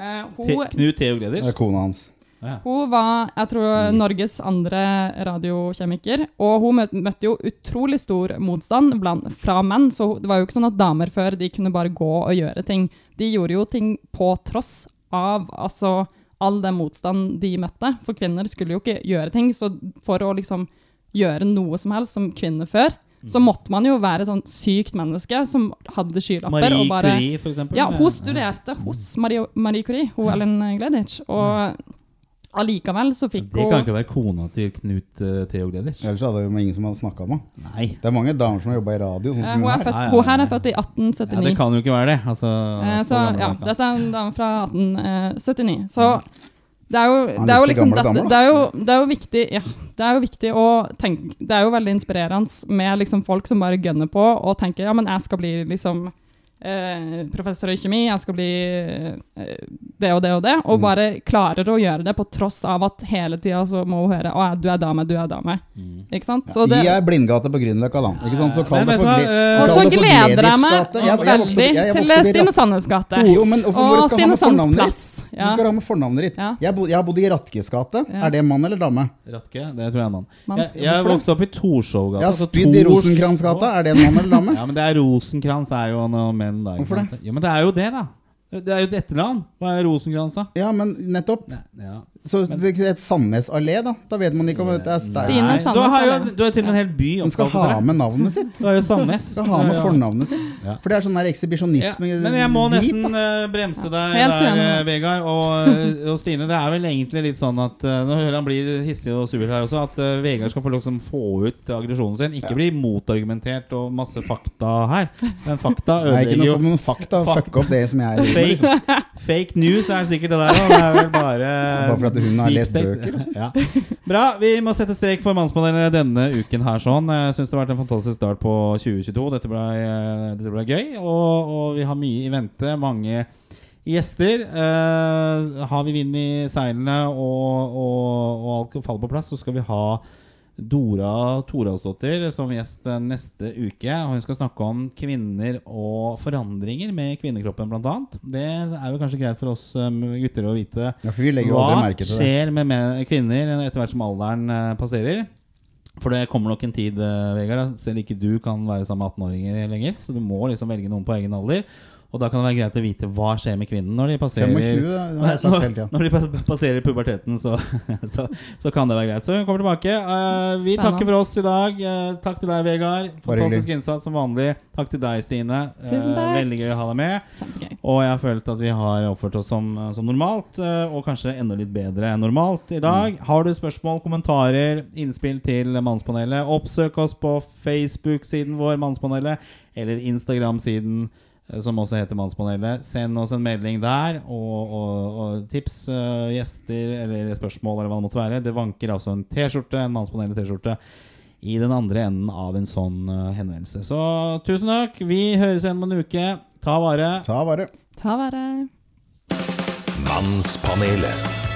Speaker 4: Eh, hun,
Speaker 2: Knut Theo
Speaker 3: Det
Speaker 2: Gleditsch.
Speaker 3: er kona hans.
Speaker 2: Ja.
Speaker 4: hun var jeg tror, Norges andre radiokjemiker, og hun møtte, jo utrolig stor motstand blant, fra menn. Så det var jo ikke sånn at damer før de kunne bare gå og gjøre ting. De gjorde jo ting på tross av altså, all den motstand de møtte. For kvinner skulle jo ikke gjøre ting. Så for å liksom gjøre noe som helst som kvinne før, så måtte man jo være et sånn sykt menneske som hadde skylapper.
Speaker 2: Marie
Speaker 4: og bare,
Speaker 2: Curie, for eksempel.
Speaker 4: ja, hun studerte hos Marie, Marie Curie, hun Ellen Gleditsch. Og allikevel så fikk
Speaker 2: Det kan
Speaker 4: hun
Speaker 2: ikke være kona til Knut uh, Theo Gleders.
Speaker 3: Ellers hadde det ingen som hadde snakka med henne. Det er mange damer som har jobba i radio, sånn
Speaker 4: eh,
Speaker 3: som
Speaker 4: hun,
Speaker 3: hun
Speaker 4: er født,
Speaker 2: Ja, ja,
Speaker 4: hun her er født i
Speaker 2: Ja,
Speaker 4: 1879.
Speaker 2: det kan jo ikke være det. Altså,
Speaker 4: Eh,
Speaker 2: så
Speaker 4: så ja, dette er en dame fra 1879. Så det er jo, det er jo liksom
Speaker 3: damer,
Speaker 4: det, er jo, det er jo viktig Ja, det er jo viktig å tenke Det er jo veldig inspirerende med liksom folk som bare gønner på og tenker ja, men jeg skal bli liksom eh, professor i kjemi, jeg skal bli eh, det og det og det, og
Speaker 3: Mm.
Speaker 4: bare klarer å gjøre det på tross av at hele tida så må hun høre å, du er dame, du er dame.
Speaker 2: Mm.
Speaker 4: Ikke sant? Så det,
Speaker 3: I ei blindgate på Grünerløkka, da. Ikke sant? Så kall det for
Speaker 2: du hva,
Speaker 3: gle-
Speaker 2: eh,
Speaker 4: og så gleder jeg meg veldig til Stine Sandnes gate.
Speaker 3: Jo, men hvorfor
Speaker 4: Og Stine
Speaker 3: Sandnes
Speaker 4: plass. Ja.
Speaker 3: Du skal ha med fornavnet ditt.
Speaker 4: Ja.
Speaker 3: Jeg, bo, jeg har bodd i Ratkes gate.
Speaker 4: Ja.
Speaker 3: Er det mann eller dame?
Speaker 2: Ratke, det tror jeg er mann.
Speaker 4: Mann.
Speaker 2: Jeg, jeg vokste opp i Torshovgata.
Speaker 3: Jeg har
Speaker 2: altså
Speaker 3: spydd i
Speaker 2: Tors-
Speaker 3: Rosenkransgata. Er det en mann eller dame?
Speaker 2: Ja, men det er Rosenkrantz er jo noe menn, da.
Speaker 3: Hvorfor
Speaker 2: det? Ja, men det er jo det, da. Det er jo et etternavn. Hva er Rosenkrantz, da?
Speaker 3: Ja, men nettopp.
Speaker 2: Nei, Ja.
Speaker 3: Så det er et Sandnes allé, da. Da vet man ikke om det er.
Speaker 4: Stine Sandnes
Speaker 2: du har jo du har til og med en hel by
Speaker 3: Man skal ha med navnet sitt.
Speaker 2: Du har jo Sandnes.
Speaker 3: Skal ha med fornavnet sitt.
Speaker 2: Ja.
Speaker 3: For det er sånn der
Speaker 2: Ja,
Speaker 3: ekshibisjonisme
Speaker 2: men jeg må nesten
Speaker 3: da.
Speaker 2: eh, bremse deg
Speaker 4: Helt
Speaker 2: der, eh, Vegard. Og, eh, og Stine, det er vel egentlig litt sånn at Nå hører han blir hissig og sur her også. At Vegard skal få liksom få ut aggresjonen sin. Ikke bli motargumentert og masse fakta her. Men fakta
Speaker 3: ikke
Speaker 2: ødelegger jo
Speaker 3: noe med noen fakta.
Speaker 2: Fak-
Speaker 3: Fuck opp det som jeg er. med.
Speaker 2: Fake,
Speaker 3: Liksom.
Speaker 2: fake news er sikkert det der. Da. Det er vel bare
Speaker 3: Fordi hun har lest bøker, altså.
Speaker 2: Ja. Bra. Vi må sette strek for Mannspanelet denne uken her. sånn Jeg syns det har vært en fantastisk start på 2022. Dette ble, eh, dette ble gøy, og, og vi har mye i vente. Mange gjester. Eh, har vi vind i seilene og, og, og alt faller på plass, så skal vi ha Dora Toralsdottir som gjest neste uke. Og Hun skal snakke om kvinner og forandringer med kvinnekroppen, bl.a. Det er jo kanskje greit for oss eh, gutter å vite.
Speaker 3: Ja,
Speaker 2: Hva skjer med menn- kvinner etter hvert som alderen eh, passerer? For det kommer nok en tid, eh, Vegard, selv ikke du kan være sammen med 18-åringer lenger. Så du må liksom velge noen på egen alder. Og da kan det være greit å vite hva skjer med kvinnen når de passerer
Speaker 3: 25 har jeg sagt hele tida.
Speaker 2: når de passerer puberteten, så, så, så kan det være greit. Så hun kommer tilbake. Eh, vi
Speaker 4: Spennende.
Speaker 2: takker for oss i dag. Eh, takk til deg, Vegard. Fantastisk innsats som vanlig. Takk til deg, Stine. Eh,
Speaker 4: Tusen takk.
Speaker 2: veldig gøy å ha deg med.
Speaker 4: Kjempegøy.
Speaker 2: Og jeg har følt at vi har oppført oss som, som normalt, og kanskje enda litt bedre enn normalt i dag. Har du spørsmål, kommentarer, innspill til Mannspanelet, oppsøk oss på Facebook-siden vår, Mannspanelet, eller Instagram-siden som også heter Mannspanelet. Send oss en melding der, og, og, og tips, uh, gjester eller spørsmål, eller hva det måtte være. Det vanker altså en T-skjorte, en Mannspanelet-T-skjorte i den andre enden av en sånn uh, henvendelse. Så tusen takk. Vi høres igjen om en uke. Ta vare.
Speaker 3: Ta vare.
Speaker 4: Ta vare.
Speaker 1: Mannspanelet.